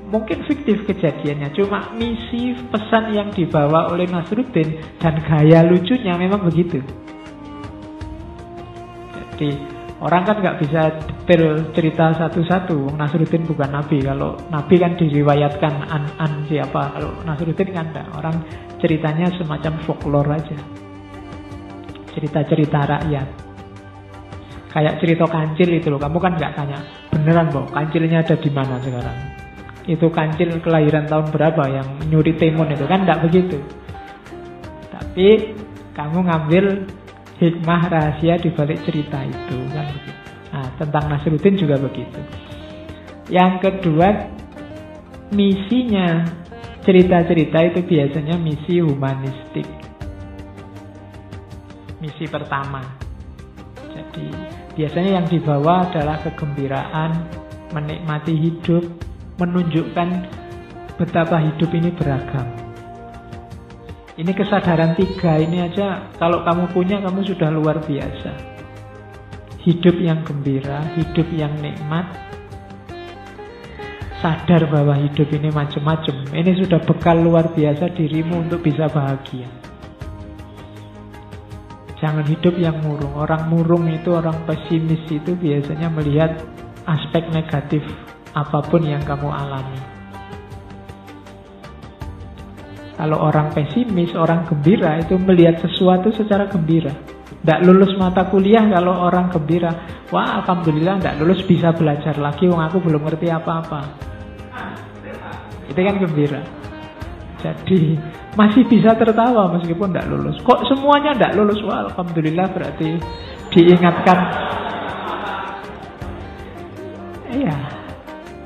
Mungkin fiktif kejadiannya, cuma misi pesan yang dibawa oleh Nasruddin dan gaya lucunya memang begitu. Jadi orang kan nggak bisa detail cerita satu-satu. Nasruddin bukan nabi. Kalau nabi kan diriwayatkan an-an siapa. Kalau Nasruddin kan enggak. Orang ceritanya semacam folklore aja cerita-cerita rakyat. Kayak cerita kancil itu loh, kamu kan nggak tanya, beneran boh, kancilnya ada di mana sekarang? Itu kancil kelahiran tahun berapa yang nyuri timun itu kan nggak begitu. Tapi kamu ngambil hikmah rahasia di balik cerita itu kan begitu. Nah, tentang Nasruddin juga begitu. Yang kedua, misinya cerita-cerita itu biasanya misi humanistik misi pertama. Jadi biasanya yang dibawa adalah kegembiraan, menikmati hidup, menunjukkan betapa hidup ini beragam. Ini kesadaran tiga ini aja kalau kamu punya kamu sudah luar biasa. Hidup yang gembira, hidup yang nikmat, sadar bahwa hidup ini macam-macam. Ini sudah bekal luar biasa dirimu untuk bisa bahagia. Jangan hidup yang murung. Orang murung itu, orang pesimis itu biasanya melihat aspek negatif apa pun yang kamu alami. Kalau orang pesimis, orang gembira itu melihat sesuatu secara gembira. Tidak lulus mata kuliah kalau orang gembira. Wah, alhamdulillah tidak lulus bisa belajar lagi. Wong aku belum ngerti apa-apa. Itu kan gembira. Jadi masih bisa tertawa meskipun tidak lulus. Kok semuanya tidak lulus? Wah, alhamdulillah berarti diingatkan. Iya,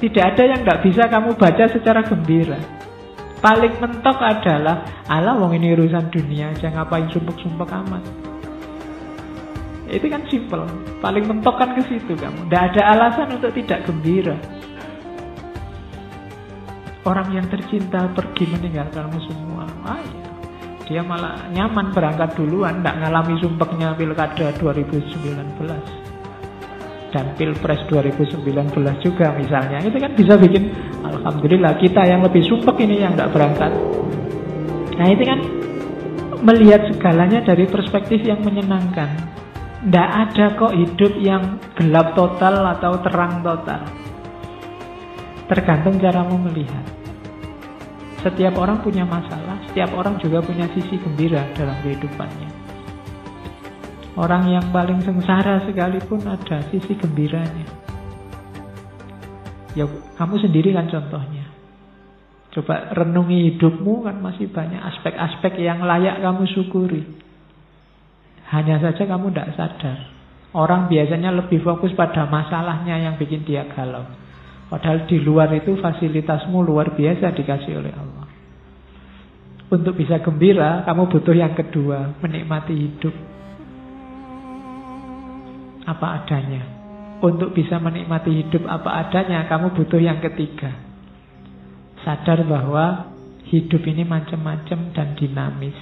tidak ada yang tidak bisa kamu baca secara gembira. Paling mentok adalah Allah wong ini urusan dunia aja ngapain sumpek-sumpek amat. Itu kan simple. Paling mentok kan ke situ kamu. Tidak ada alasan untuk tidak gembira. Orang yang tercinta pergi meninggalkanmu semua. Ah ya. Dia malah nyaman berangkat duluan, tidak ngalami sumpeknya pilkada 2019 dan Pilpres 2019 juga misalnya. Itu kan bisa bikin Alhamdulillah kita yang lebih sumpek ini yang tidak berangkat. Nah itu kan melihat segalanya dari perspektif yang menyenangkan. Tidak ada kok hidup yang gelap total atau terang total. Tergantung caramu melihat. Setiap orang punya masalah setiap orang juga punya sisi gembira dalam kehidupannya Orang yang paling sengsara sekalipun ada sisi gembiranya. Ya kamu sendiri kan contohnya. Coba renungi hidupmu kan masih banyak aspek-aspek yang layak kamu syukuri. Hanya saja kamu tidak sadar. Orang biasanya lebih fokus pada masalahnya yang bikin dia galau. Padahal di luar itu fasilitasmu luar biasa dikasih oleh Allah. Untuk bisa gembira, kamu butuh yang kedua, menikmati hidup apa adanya. Untuk bisa menikmati hidup apa adanya, kamu butuh yang ketiga. Sadar bahwa hidup ini macam-macam dan dinamis.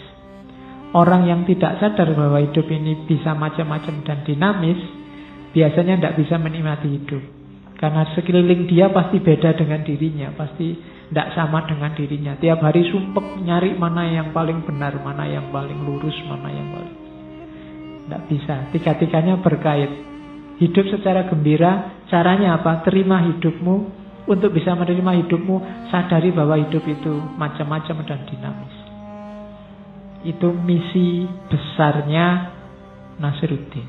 Orang yang tidak sadar bahwa hidup ini bisa macam-macam dan dinamis, biasanya tidak bisa menikmati hidup. Karena sekeliling dia pasti beda dengan dirinya, pasti tidak sama dengan dirinya. Tiap hari sumpek nyari mana yang paling benar, mana yang paling lurus, mana yang paling tidak bisa. Tiga-tiganya berkait. Hidup secara gembira, caranya apa? Terima hidupmu. Untuk bisa menerima hidupmu, sadari bahwa hidup itu macam-macam dan dinamis. Itu misi besarnya Nasruddin.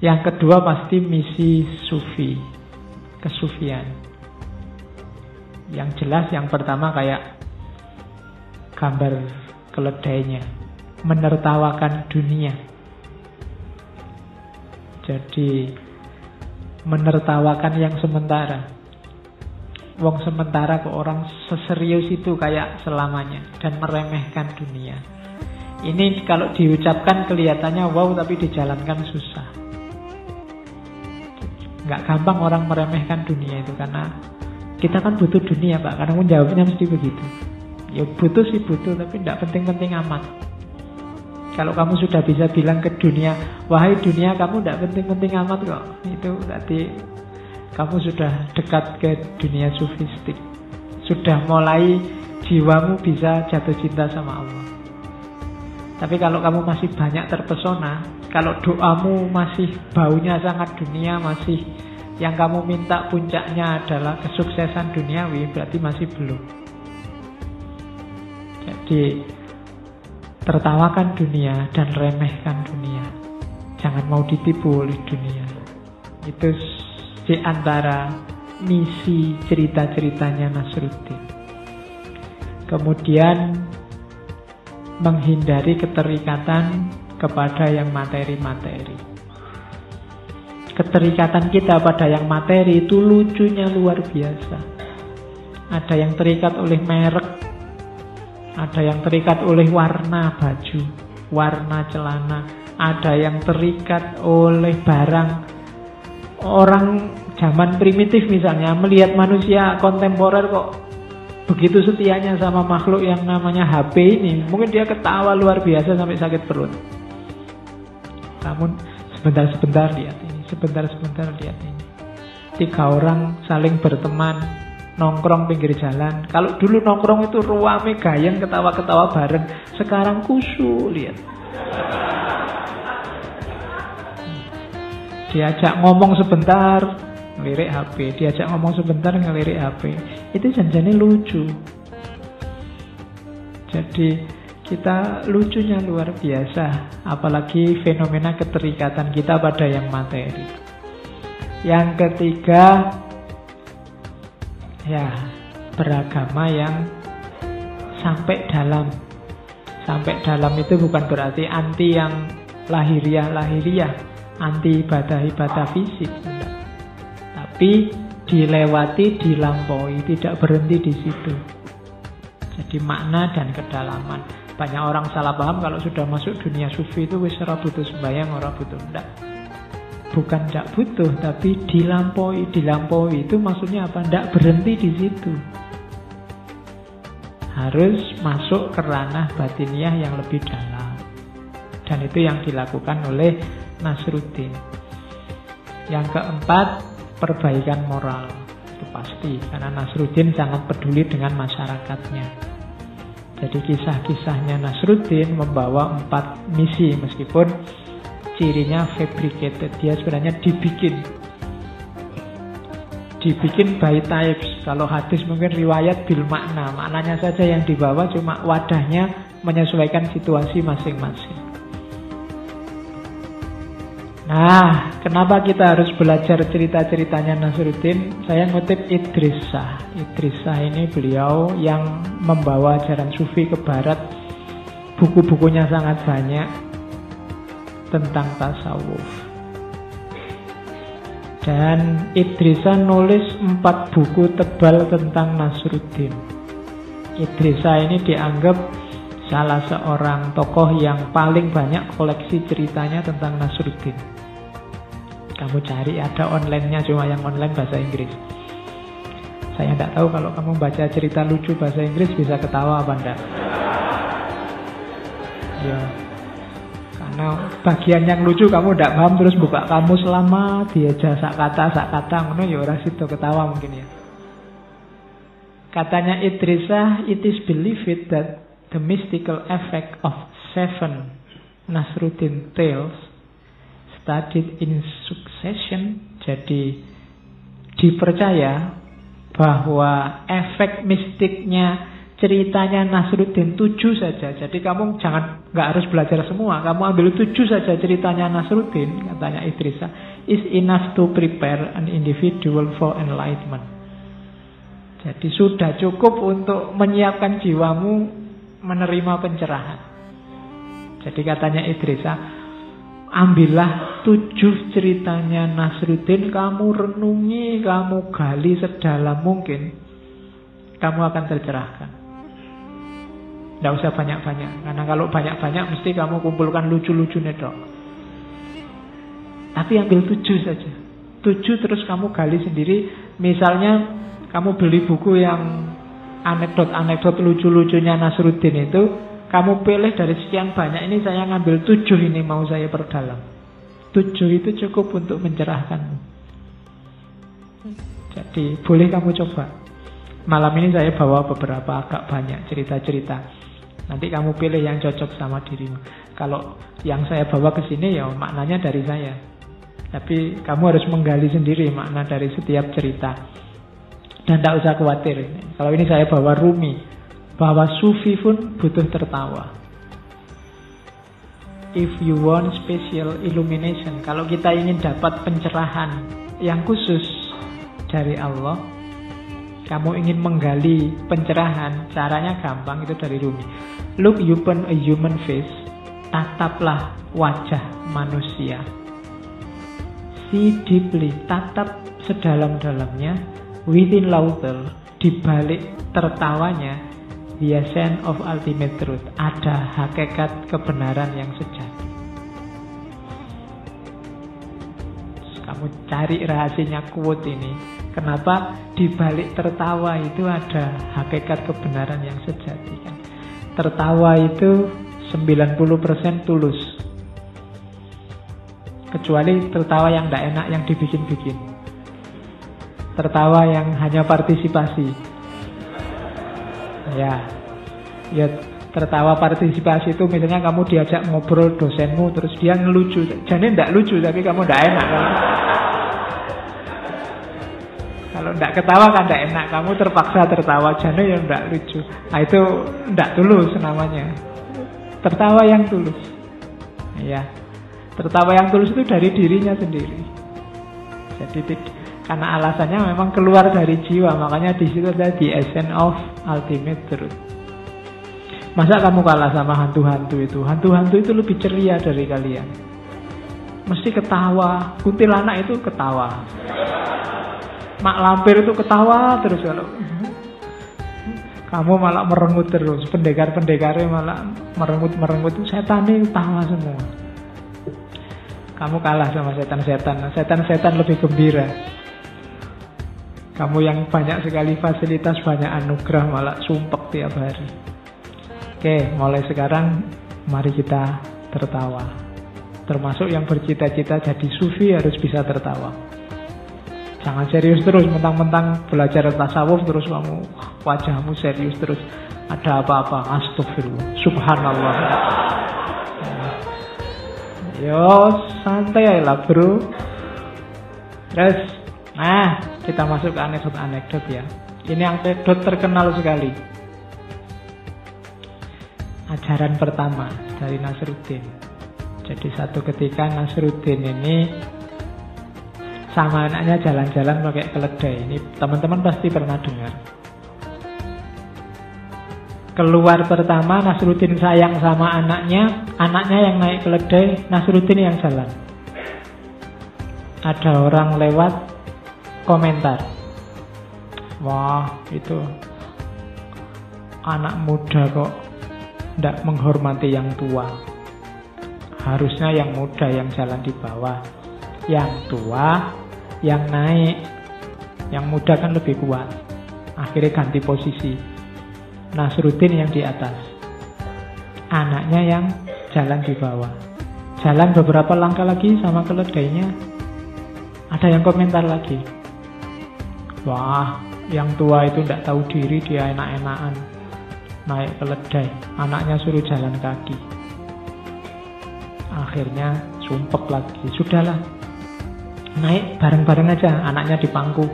Yang kedua pasti misi sufi, kesufian. Yang jelas yang pertama kayak gambar keledainya menertawakan dunia. Jadi menertawakan yang sementara. Wong sementara ke orang seserius itu kayak selamanya dan meremehkan dunia. Ini kalau diucapkan kelihatannya wow tapi dijalankan susah. Nggak gampang orang meremehkan dunia itu karena kita kan butuh dunia pak. Karena jawabnya mesti begitu. Ya butuh sih butuh tapi tidak penting-penting amat. Kalau kamu sudah bisa bilang ke dunia, wahai dunia kamu tidak penting-penting amat kok. Itu berarti kamu sudah dekat ke dunia sufistik. Sudah mulai jiwamu bisa jatuh cinta sama Allah. Tapi kalau kamu masih banyak terpesona, kalau doamu masih baunya sangat dunia, masih yang kamu minta puncaknya adalah kesuksesan duniawi, berarti masih belum. Jadi Tertawakan dunia dan remehkan dunia. Jangan mau ditipu oleh dunia. Itu di antara misi cerita-ceritanya Nasruddin. Kemudian menghindari keterikatan kepada yang materi-materi. Keterikatan kita pada yang materi itu lucunya luar biasa. Ada yang terikat oleh merek, ada yang terikat oleh warna baju, warna celana. Ada yang terikat oleh barang. Orang zaman primitif misalnya melihat manusia kontemporer kok begitu setianya sama makhluk yang namanya HP ini. Mungkin dia ketawa luar biasa sampai sakit perut. Namun sebentar-sebentar lihat ini, sebentar-sebentar lihat ini. Tiga orang saling berteman, nongkrong pinggir jalan. Kalau dulu nongkrong itu ruame gayeng ketawa-ketawa bareng. Sekarang kusu, lihat. Diajak ngomong sebentar, ngelirik HP. Diajak ngomong sebentar, ngelirik HP. Itu janjinya lucu. Jadi kita lucunya luar biasa. Apalagi fenomena keterikatan kita pada yang materi. Yang ketiga, ya beragama yang sampai dalam. Sampai dalam itu bukan berarti anti yang lahiriah-lahiriah, anti ibadah-ibadah fisik. Tapi dilewati, dilampaui, tidak berhenti di situ. Jadi makna dan kedalaman. Banyak orang salah paham kalau sudah masuk dunia sufi itu wis ora butuh sembahyang, ora butuh ndak. Bukan tidak butuh, tapi dilampaui. Dilampaui itu maksudnya apa? Tidak berhenti di situ. Harus masuk ke ranah batiniah yang lebih dalam. Dan itu yang dilakukan oleh Nasruddin. Yang keempat, perbaikan moral. Itu pasti, karena Nasruddin sangat peduli dengan masyarakatnya. Jadi kisah-kisahnya Nasruddin membawa empat misi meskipun cirinya fabricated. Dia sebenarnya dibikin. Dibikin by types. Kalau hadis mungkin riwayat bil makna. Maknanya saja yang dibawa cuma wadahnya menyesuaikan situasi masing-masing. Nah, kenapa kita harus belajar cerita-ceritanya Nasruddin? Saya ngutip Idrisa. Idrisa ini beliau yang membawa ajaran sufi ke barat. Buku-bukunya sangat banyak tentang tasawuf. Dan Idrisa nulis empat buku tebal tentang Nasruddin. Idrisa ini dianggap salah seorang tokoh yang paling banyak koleksi ceritanya tentang Nasruddin. Kamu cari ada online-nya cuma yang online bahasa Inggris. Saya tidak tahu kalau kamu baca cerita lucu bahasa Inggris bisa ketawa apa enggak. Ya. Karena bagian yang lucu kamu tidak paham terus buka kamu selama dia sak kata sak kata ngono ya ora situ ketawa mungkin ya. Katanya Idrisah, it is believed that the mystical effect of seven Nasruddin tales studied in succession. Jadi dipercaya bahwa efek mistiknya ceritanya Nasruddin tujuh saja. Jadi kamu jangan nggak harus belajar semua. Kamu ambil tujuh saja ceritanya Nasruddin, katanya Idrisa, is enough to prepare an individual for enlightenment. Jadi sudah cukup untuk menyiapkan jiwamu menerima pencerahan. Jadi katanya Idrisa, Ambillah tujuh ceritanya Nasruddin, kamu renungi, kamu gali sedalam mungkin, kamu akan tercerahkan. Tidak usah banyak-banyak, karena kalau banyak-banyak mesti kamu kumpulkan lucu-lucu nedok. Tapi ambil tujuh saja. Tujuh terus kamu gali sendiri. Misalnya kamu beli buku yang anekdot-anekdot lucu-lucunya Nasruddin itu, kamu pilih dari sekian banyak ini saya ngambil tujuh ini mau saya perdalam. Tujuh itu cukup untuk mencerahkanmu. Jadi boleh kamu coba. Malam ini saya bawa beberapa agak banyak cerita-cerita. Nanti kamu pilih yang cocok sama dirimu. Kalau yang saya bawa ke sini ya maknanya dari saya. Tapi kamu harus menggali sendiri makna dari setiap cerita. Dan tidak usah khawatir. Kalau ini saya bawa Rumi bahwa sufi pun butuh tertawa. If you want special illumination, kalau kita ingin dapat pencerahan yang khusus dari Allah, kamu ingin menggali pencerahan, caranya gampang itu dari Rumi. Look upon a human face, tataplah wajah manusia. See deeply, tatap sedalam-dalamnya, within laughter, di balik tertawanya, The essence of ultimate truth. Ada hakikat kebenaran yang sejati. Kamu cari rahasianya quote ini. Kenapa di balik tertawa itu ada hakikat kebenaran yang sejati kan? Tertawa itu 90% tulus. Kecuali tertawa yang tidak enak yang dibikin-bikin. Tertawa yang hanya partisipasi Ya, ya tertawa partisipasi itu misalnya kamu diajak ngobrol dosenmu terus dia ngelucu. Jadi tidak lucu tapi kamu tidak enak kan? Tidak ketawa kan tidak enak, kamu terpaksa tertawa, jadi ya tidak lucu. Nah itu tidak tulus namanya. Tertawa yang tulus. Ya. Tertawa yang tulus itu dari dirinya sendiri. Jadi karena alasannya memang keluar dari jiwa, makanya di situ ada the essence of ultimate truth. Masa kamu kalah sama hantu-hantu itu? Hantu-hantu itu lebih ceria dari kalian. Mesti ketawa. Kuntilanak itu ketawa. Mak lampir itu ketawa terus kalau kamu malah merengut terus. Pendekar-pendekarnya malah merengut-merengut. Setan ini ketawa semua. Kamu kalah sama setan-setan. Setan-setan lebih gembira. Kamu yang banyak sekali fasilitas, banyak anugerah, malah sumpek tiap hari. Oke, mulai sekarang mari kita tertawa. Termasuk yang bercita-cita jadi sufi harus bisa tertawa. Jangan serius terus, mentang-mentang belajar tasawuf terus kamu wajahmu serius terus. Ada apa-apa, astagfirullah, subhanallah. Yo, santai lah bro. Terus, nah kita masuk ke anekdot-anekdot ya. Ini anekdot terkenal sekali. Ajaran pertama dari Nasruddin. Jadi satu ketika Nasruddin ini sama anaknya jalan-jalan pakai keledai. Ini teman-teman pasti pernah dengar. Keluar pertama Nasruddin sayang sama anaknya, anaknya yang naik keledai, Nasruddin yang jalan. Ada orang lewat komentar. Wah, itu anak muda kok tidak menghormati yang tua. Harusnya yang muda yang jalan di bawah. Yang tua yang naik. Yang muda kan lebih kuat. Akhirnya ganti posisi. Nasruddin yang di atas. Anaknya yang jalan di bawah. Jalan beberapa langkah lagi sama keledainya. Ada yang komentar lagi. Wah, yang tua itu tidak tahu diri dia enak-enakan. Naik keledai. Anaknya suruh jalan kaki. Akhirnya sumpek lagi. Sudahlah, Naik bareng-bareng aja, anaknya di pangku.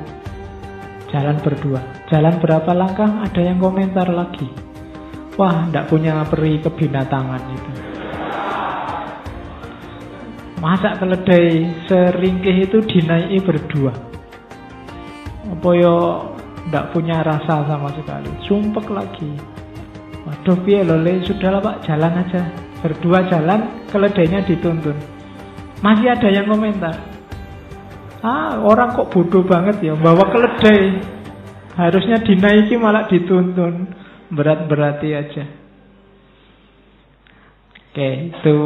Jalan berdua. Jalan berapa langkah, ada yang komentar lagi. Wah, ndak punya peri kebinatangan itu. Masa keledai seringkih itu dinaiki berdua. Apa yo ndak punya rasa sama sekali. Sumpek lagi. Waduh, piye lole, sudahlah Pak, jalan aja. Berdua jalan, keledainya dituntun. Masih ada yang komentar. Ah, orang kok bodoh banget ya, bawa keledai. Harusnya dinaiki malah dituntun. Berat-berati aja. Oke, itu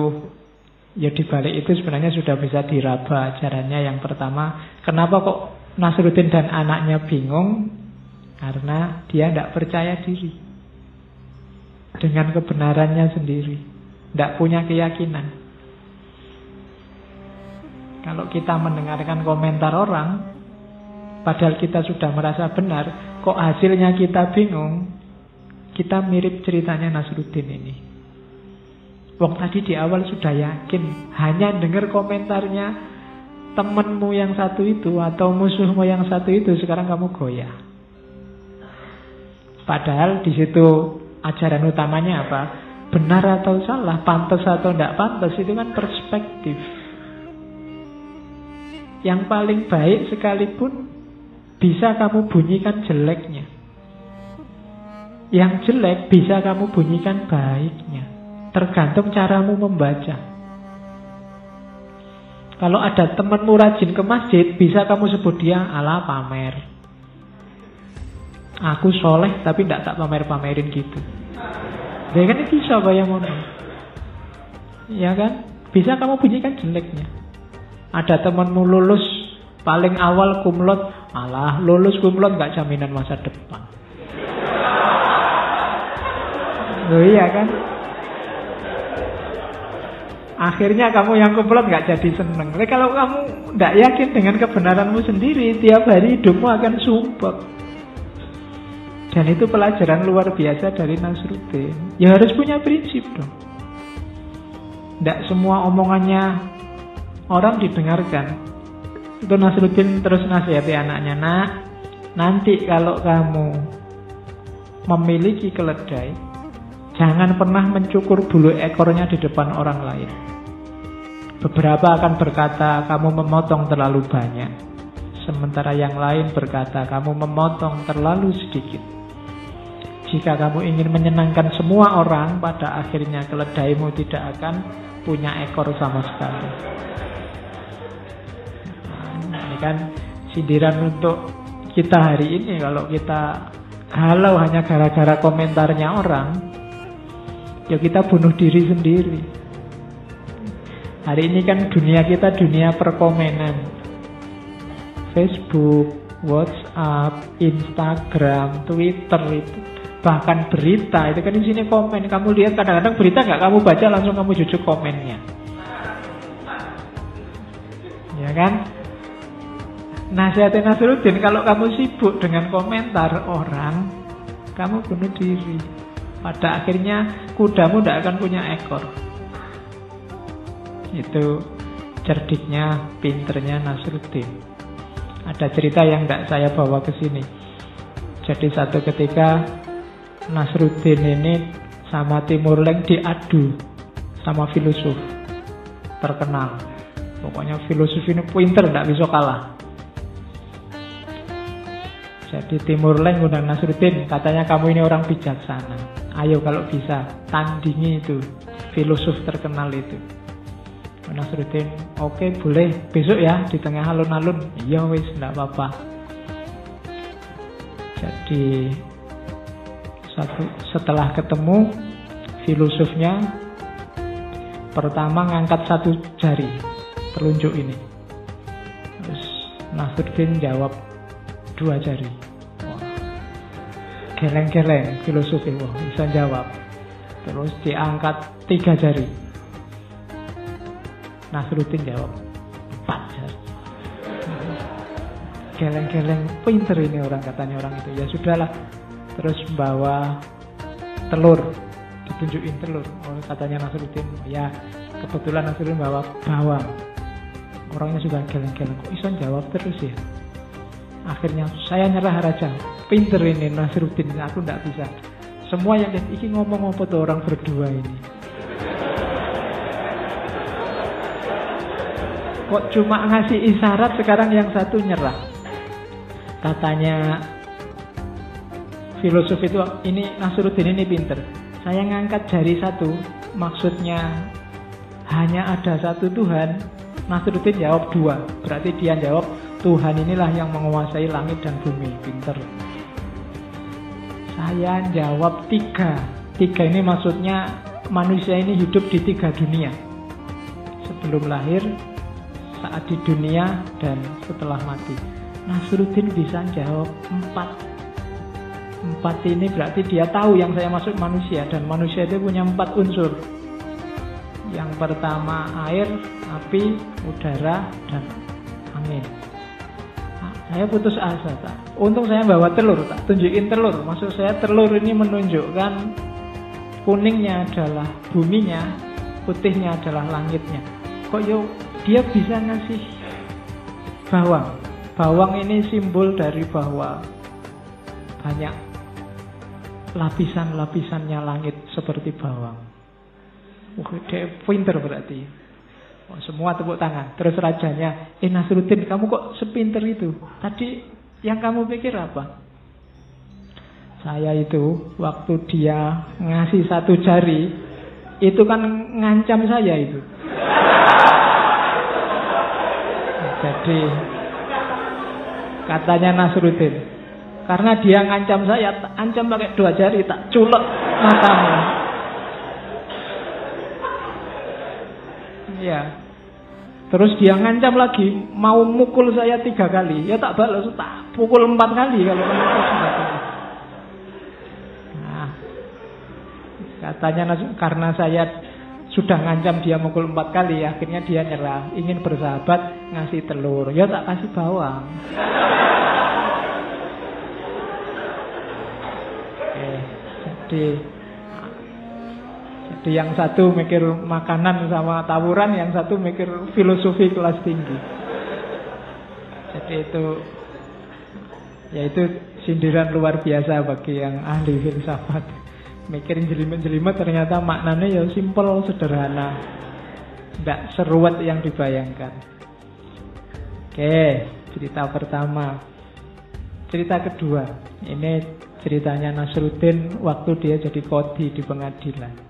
ya dibalik itu sebenarnya sudah bisa diraba ajarannya yang pertama. Kenapa kok Nasruddin dan anaknya bingung? Karena dia tidak percaya diri. Dengan kebenarannya sendiri. Tidak punya keyakinan. Kalau kita mendengarkan komentar orang, padahal kita sudah merasa benar, kok hasilnya kita bingung, kita mirip ceritanya Nasruddin ini. Wong tadi di awal sudah yakin, hanya dengar komentarnya temenmu yang satu itu atau musuhmu yang satu itu, sekarang kamu goyah. Padahal di situ ajaran utamanya apa? Benar atau salah, pantas atau tidak pantas, itu kan perspektif. Yang paling baik sekalipun bisa kamu bunyikan jeleknya. Yang jelek bisa kamu bunyikan baiknya. Tergantung caramu membaca. Kalau ada temanmu rajin ke masjid, bisa kamu sebut dia ala pamer. Aku soleh tapi tidak tak pamer-pamerin gitu. Ya kan bisa bayang mono. Ya kan? Bisa kamu bunyikan jeleknya. Ada temanmu lulus paling awal kumlot, alah lulus kumlot nggak jaminan masa depan. Oh iya kan? Akhirnya kamu yang kumlot nggak jadi seneng. Tapi kalau kamu nggak yakin dengan kebenaranmu sendiri, tiap hari hidupmu akan sumpah. Dan itu pelajaran luar biasa dari Nasruddin. Ya harus punya prinsip dong. Tidak semua omongannya orang didengarkan. Itu Nasruddin terus nasihati anaknya, nak, nanti kalau kamu memiliki keledai, Jangan pernah mencukur bulu ekornya di depan orang lain. Beberapa akan berkata, kamu memotong terlalu banyak. Sementara yang lain berkata, kamu memotong terlalu sedikit. Jika kamu ingin menyenangkan semua orang, pada akhirnya keledaimu tidak akan punya ekor sama sekali. Kan sindiran untuk kita hari ini. Kalau kita galau hanya gara-gara komentarnya orang, ya kita bunuh diri sendiri. Hari ini kan dunia kita dunia perkomenan. Facebook, WhatsApp, Instagram, Twitter itu bahkan berita itu kan di sini komen kamu lihat kadang-kadang berita nggak kamu baca langsung kamu jujuk komennya ya kan nasihatnya Nasruddin kalau kamu sibuk dengan komentar orang kamu bunuh diri pada akhirnya kudamu tidak akan punya ekor itu cerdiknya pinternya Nasruddin ada cerita yang tidak saya bawa ke sini jadi satu ketika Nasruddin ini sama Timur Leng diadu sama filosof terkenal. Pokoknya filosof ini pinter, tidak bisa kalah. Jadi Timur Leng undang Nasruddin, katanya kamu ini orang bijaksana. Ayo kalau bisa, tandingi itu, filosof terkenal itu. Nasruddin, oke okay, boleh, besok ya di tengah alun-alun. Iya wis, tidak apa-apa. Jadi satu setelah ketemu filosofnya pertama ngangkat satu jari telunjuk ini. Terus Nasruddin jawab dua jari. Geleng-geleng filosofi wah bisa jawab. Terus diangkat tiga jari. Nasruddin jawab empat jari. Geleng-geleng pinter ini orang katanya orang itu. Ya sudahlah, terus bawa telur ditunjukin telur oh, katanya Nasruddin ya kebetulan Nasruddin bawa bawang orangnya juga geleng-geleng kok Ison jawab terus ya akhirnya saya nyerah raja. Pinter ini Nasruddin aku tidak bisa. Semua yang ini ngomong apa tuh orang berdua ini? Kok cuma ngasih isyarat sekarang yang satu nyerah? Katanya filosof itu ini Nasruddin ini pinter. Saya ngangkat jari satu, maksudnya hanya ada satu Tuhan. Nasruddin jawab dua, berarti dia jawab Tuhan inilah yang menguasai langit dan bumi, pinter. Saya jawab tiga, tiga ini maksudnya manusia ini hidup di tiga dunia. Sebelum lahir, saat di dunia, dan setelah mati. Nasruddin bisa jawab empat Empat ini berarti dia tahu yang saya masuk manusia dan manusia itu punya empat unsur. Yang pertama air, api, udara, dan angin. Saya putus asa, tak. Untung saya bawa telur, tak tunjukin telur. Maksud saya telur ini menunjukkan kuningnya adalah buminya, putihnya adalah langitnya. Kok yuk dia bisa ngasih bawang? Bawang ini simbol dari bahwa banyak lapisan-lapisannya langit seperti bawang. Wah, dia pinter berarti. Semua tepuk tangan. Terus rajanya, eh Nasruddin, kamu kok sepinter itu? Tadi yang kamu pikir apa? Saya itu, waktu dia ngasih satu jari, itu kan ngancam saya itu. Jadi, katanya Nasruddin, karena dia ngancam saya, ancam pakai dua jari, tak culek matamu. Ya. Terus dia ngancam lagi, mau mukul saya tiga kali. Ya tak balas, tak pukul empat kali kalau Nah, katanya karena saya sudah ngancam dia mukul empat kali, akhirnya dia nyerah, ingin bersahabat ngasih telur. Ya tak kasih bawang. Jadi jadi yang satu mikir makanan sama tawuran, yang satu mikir filosofi kelas tinggi. Jadi itu ya itu sindiran luar biasa bagi yang ahli filsafat. mikirin jelimet-jelimet ternyata maknanya ya simpel, sederhana. Tidak seruat yang dibayangkan. Oke, cerita pertama. Cerita kedua. Ini ceritanya Nasruddin waktu dia jadi kodi di pengadilan.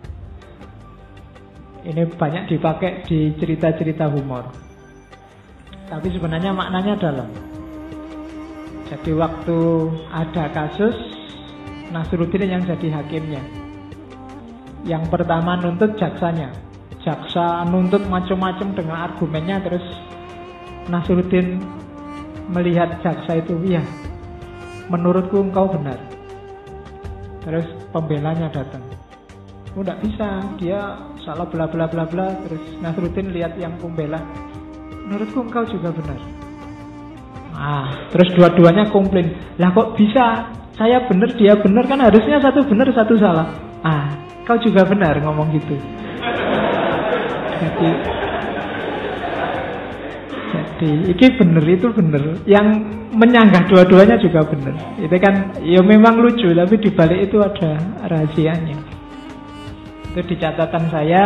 Ini banyak dipakai di cerita-cerita humor. Tapi sebenarnya maknanya dalam. Jadi waktu ada kasus Nasruddin yang jadi hakimnya. Yang pertama nuntut jaksanya. Jaksa nuntut macam-macam dengan argumennya terus Nasruddin melihat jaksa itu, iya, menurutku engkau benar. Terus pembelanya datang. Oh, bisa, dia salah bla bla bla bla. Terus Nasruddin lihat yang pembela, menurutku engkau juga benar. Ah, terus dua-duanya komplain. Lah kok bisa? Saya benar, dia benar kan harusnya satu benar, satu salah. Ah, kau juga benar ngomong gitu. Jadi jadi ini benar itu benar. Yang menyanggah dua-duanya juga benar. Itu kan ya memang lucu tapi dibalik itu ada rahasianya. Itu di catatan saya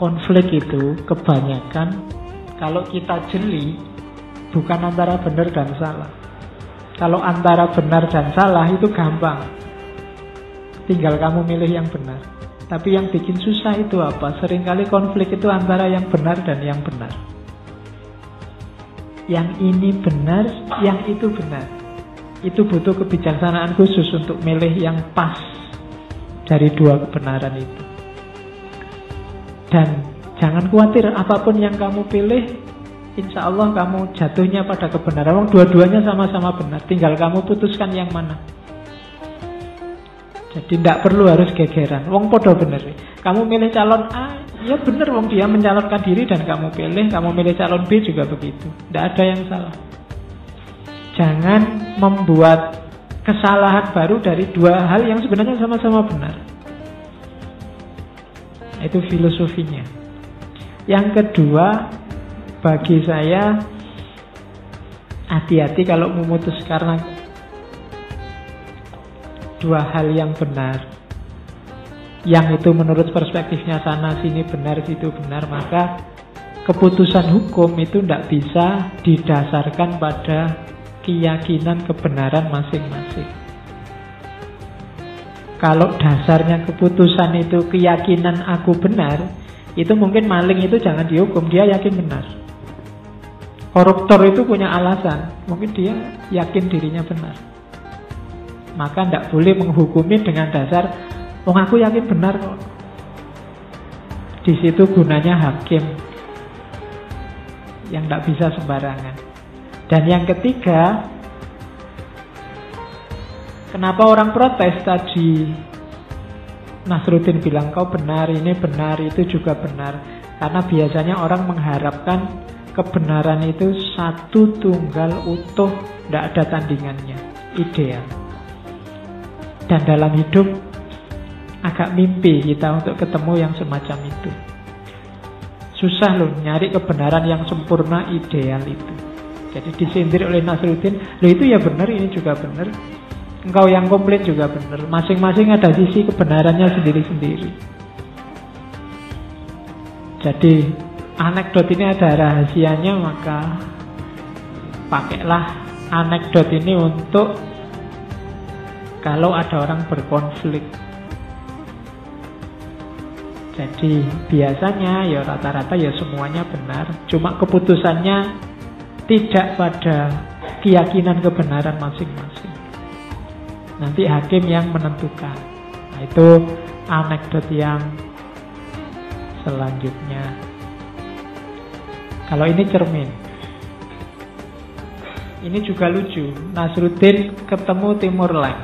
konflik itu kebanyakan kalau kita jeli bukan antara benar dan salah. Kalau antara benar dan salah itu gampang. Tinggal kamu milih yang benar. Tapi yang bikin susah itu apa? Seringkali konflik itu antara yang benar dan yang benar. Yang ini benar, yang itu benar. Itu butuh kebijaksanaan khusus untuk milih yang pas dari dua kebenaran itu. Dan Jangan khawatir apa pun yang kamu pilih Insya Allah kamu jatuhnya pada kebenaran. Dua-duanya sama-sama benar Tinggal kamu putuskan yang mana. Jadi tidak perlu harus gegeran. Wong podo bener. Kamu milih calon A Ya bener wong dia mencalonkan diri dan kamu pilih Kamu milih calon B juga begitu. Tidak ada yang salah. Jangan membuat kesalahan baru dari dua hal yang sebenarnya sama-sama benar. Itu filosofinya. Yang kedua, bagi saya hati-hati kalau memutus karena dua hal yang benar. Yang itu menurut perspektifnya sana sini benar situ benar, maka keputusan hukum itu tidak bisa didasarkan pada keyakinan kebenaran masing-masing. Kalau dasarnya keputusan itu keyakinan aku benar, itu mungkin maling itu jangan dihukum, dia yakin benar. Koruptor itu punya alasan, mungkin dia yakin dirinya benar. Maka tidak boleh menghukumi dengan dasar, oh aku yakin benar kok. Di situ gunanya hakim yang tidak bisa sembarangan. Dan yang ketiga, kenapa orang protes tadi Nasruddin bilang kau benar, ini benar, itu juga benar. Karena biasanya orang mengharapkan kebenaran itu satu tunggal utuh, tidak ada tandingannya, ideal. Dan dalam hidup agak mimpi kita untuk ketemu yang semacam itu. Susah loh nyari kebenaran yang sempurna ideal itu. Jadi disindir oleh Nasruddin, loh itu ya benar, ini juga benar. Engkau yang komplit juga benar. Masing-masing ada sisi kebenarannya sendiri-sendiri. Jadi anekdot ini ada rahasianya maka pakailah anekdot ini untuk kalau ada orang berkonflik. Jadi biasanya ya rata-rata ya semuanya benar, cuma keputusannya tidak pada keyakinan kebenaran masing-masing. Nanti hakim yang menentukan. Nah, itu anekdot yang selanjutnya. Kalau ini cermin. Ini juga lucu. Nasruddin ketemu Timur Leng.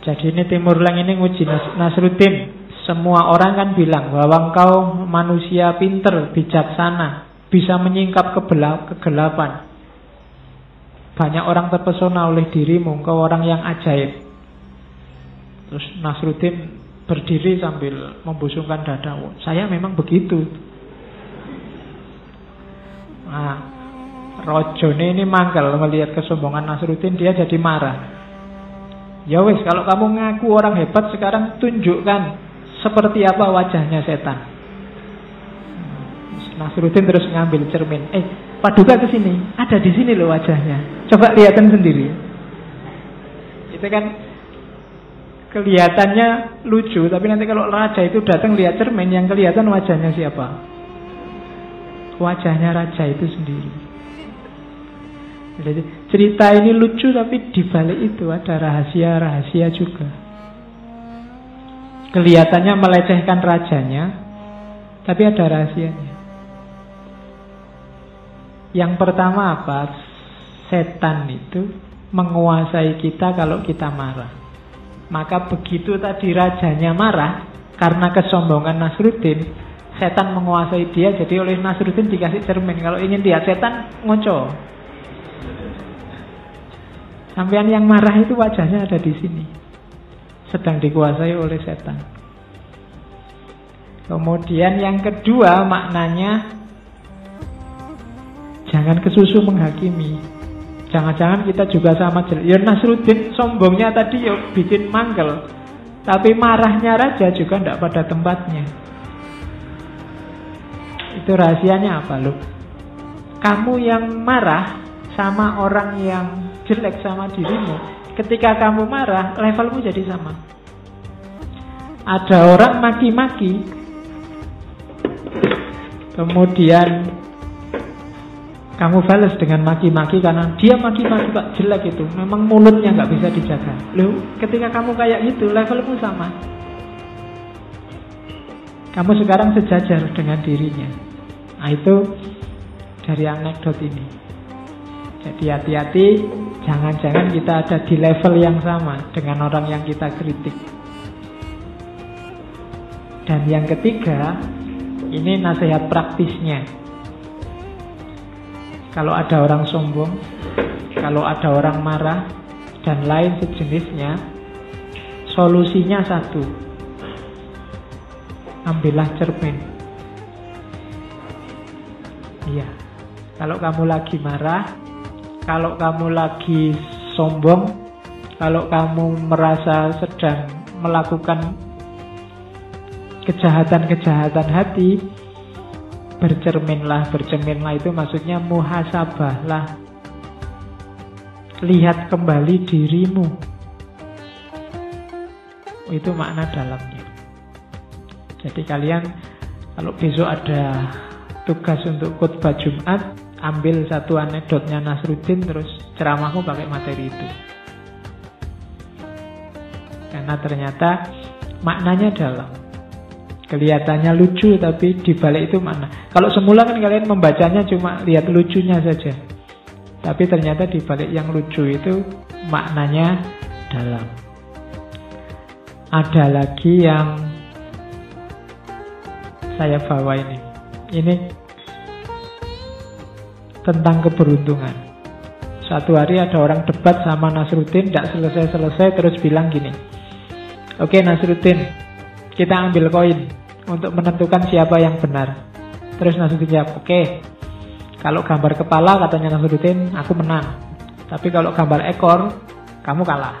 Jadi ini Timur Leng ini nguji Nasruddin. Semua orang kan bilang bahwa engkau manusia pinter, bijaksana, bisa menyingkap kegelapan. Banyak orang terpesona oleh dirimu, engkau orang yang ajaib. Terus Nasruddin berdiri sambil membusungkan dada. Saya memang begitu. Nah, Rojone ini mangkel melihat kesombongan Nasruddin, dia jadi marah. Ya wes, kalau kamu ngaku orang hebat sekarang tunjukkan seperti apa wajahnya setan. Nasruddin terus ngambil cermin. Eh, Paduka ke sini. Ada di sini loh wajahnya. Coba lihatan sendiri. Itu kan kelihatannya lucu, tapi nanti kalau raja itu datang lihat cermin, yang kelihatan wajahnya siapa? Wajahnya raja itu sendiri. Jadi cerita ini lucu tapi di balik itu ada rahasia-rahasia juga. Kelihatannya melecehkan rajanya, tapi ada rahasianya. Yang pertama apa? Setan itu menguasai kita kalau kita marah. Maka begitu tadi rajanya marah karena kesombongan Nasruddin, setan menguasai dia. Jadi oleh Nasruddin dikasih cermin. Kalau ingin lihat setan, ngoco. Sampean yang marah itu wajahnya ada di sini. Sedang dikuasai oleh setan. Kemudian yang kedua maknanya jangan kesusu menghakimi. Jangan-jangan kita juga sama jelek. Ya Nasruddin sombongnya tadi ya bikin manggel. Tapi marahnya raja juga tidak pada tempatnya. Itu rahasianya apa lu? Kamu yang marah sama orang yang jelek sama dirimu. Ketika kamu marah, levelmu jadi sama. Ada orang maki-maki, kemudian kamu balas dengan maki-maki karena dia maki-maki pak jelek itu. Memang mulutnya nggak bisa dijaga. Loh, ketika kamu kayak gitu, levelmu sama. Kamu sekarang sejajar dengan dirinya. Nah itu dari anekdot ini. Jadi hati-hati, jangan-jangan kita ada di level yang sama dengan orang yang kita kritik. Dan yang ketiga, ini nasihat praktisnya. Kalau ada orang sombong, kalau ada orang marah, dan lain sejenisnya, solusinya satu. Ambillah cermin. Iya. Kalau kamu lagi marah, kalau kamu lagi sombong, kalau kamu merasa sedang melakukan kejahatan-kejahatan hati, bercerminlah, bercerminlah itu maksudnya muhasabahlah. Lihat kembali dirimu. Itu makna dalamnya. Jadi kalian kalau besok ada tugas untuk khutbah Jumat, ambil satu anekdotnya Nasruddin terus ceramahmu pakai materi itu. Karena ternyata maknanya dalam. Kelihatannya lucu tapi dibalik itu mana? Kalau semula kan kalian membacanya cuma lihat lucunya saja. Tapi ternyata dibalik yang lucu itu maknanya dalam. Ada lagi yang saya bawa ini. Ini tentang keberuntungan. Satu hari ada orang debat sama Nasruddin, tidak selesai-selesai terus bilang gini. Oke Nasruddin, kita ambil koin untuk menentukan siapa yang benar. Terus Nasruddin jawab, oke, okay, kalau gambar kepala katanya Nasruddin, aku menang. Tapi kalau gambar ekor, kamu kalah.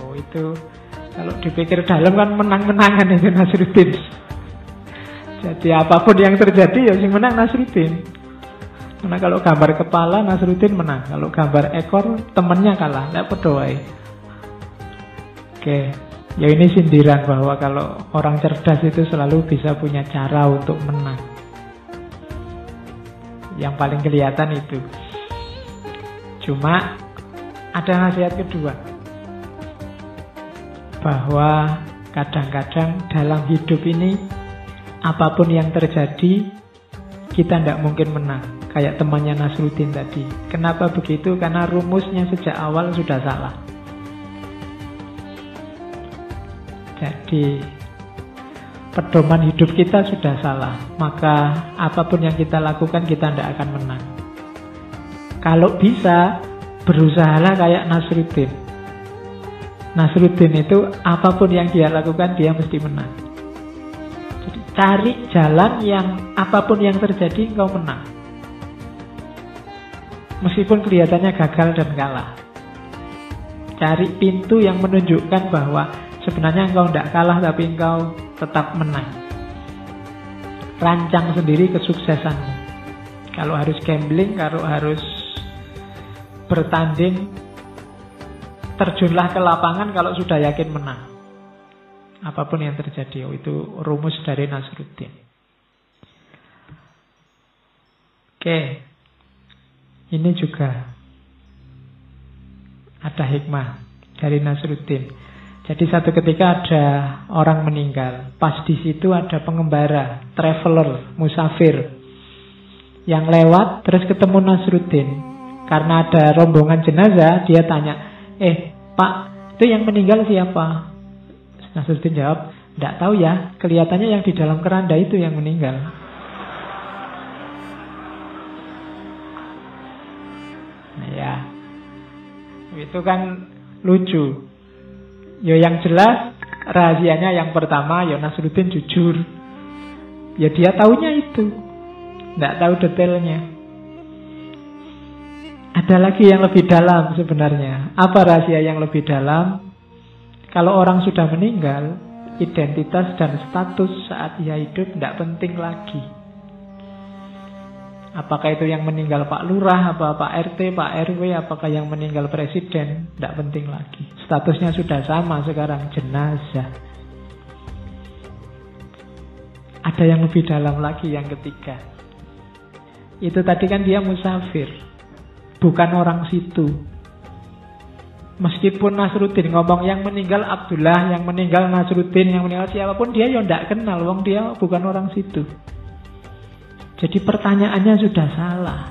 Oh itu, kalau dipikir dalam kan menang-menangan itu Nasruddin. Jadi apa pun yang terjadi ya sing menang Nasruddin. Karena kalau gambar kepala Nasruddin menang, kalau gambar ekor temennya kalah, tidak pedoi. Oke, Ya ini sindiran bahwa kalau orang cerdas itu selalu bisa punya cara untuk menang. Yang paling kelihatan itu. Cuma ada nasihat kedua. Bahwa kadang-kadang dalam hidup ini apa pun yang terjadi kita tidak mungkin menang. Kayak temannya Nasruddin tadi. Kenapa begitu? Karena rumusnya sejak awal sudah salah. Jadi pedoman hidup kita sudah salah, maka apa pun yang kita lakukan kita tidak akan menang. Kalau bisa, berusahalah kayak Nasruddin. Nasruddin itu apa pun yang dia lakukan dia mesti menang. Jadi cari jalan yang apa pun yang terjadi engkau menang. Meskipun kelihatannya gagal dan kalah. Cari pintu yang menunjukkan bahwa sebenarnya engkau tidak kalah tapi engkau tetap menang. Rancang sendiri kesuksesanmu. Kalau harus gambling, kalau harus bertanding, terjunlah ke lapangan kalau sudah yakin menang. Apa pun yang terjadi, oh, itu rumus dari Nasruddin. Oke, ini juga ada hikmah dari Nasruddin. Jadi satu ketika ada orang meninggal, pas di situ ada pengembara, traveler, musafir yang lewat terus ketemu Nasruddin. Karena ada rombongan jenazah, dia tanya, "Eh, Pak, itu yang meninggal siapa?" Nasruddin jawab, "Tidak tahu ya, kelihatannya yang di dalam keranda itu yang meninggal." Nah, ya, itu kan lucu. Ya yang jelas rahasianya yang pertama ya Nasruddin jujur. Ya dia tahunya itu. Tidak tahu detailnya. Ada lagi yang lebih dalam sebenarnya. Apa rahasia yang lebih dalam? Kalau orang sudah meninggal, identitas dan status saat ia hidup tidak penting lagi. Apakah itu yang meninggal Pak Lurah, apa Pak RT, Pak RW, apakah yang meninggal Presiden, tidak penting lagi. Statusnya sudah sama sekarang, jenazah. Ada yang lebih dalam lagi yang ketiga. Itu tadi kan dia musafir, bukan orang situ. Meskipun Nasruddin ngomong yang meninggal Abdullah, yang meninggal Nasruddin, yang meninggal siapa pun, dia ya tidak kenal, wong dia bukan orang situ. Jadi pertanyaannya sudah salah.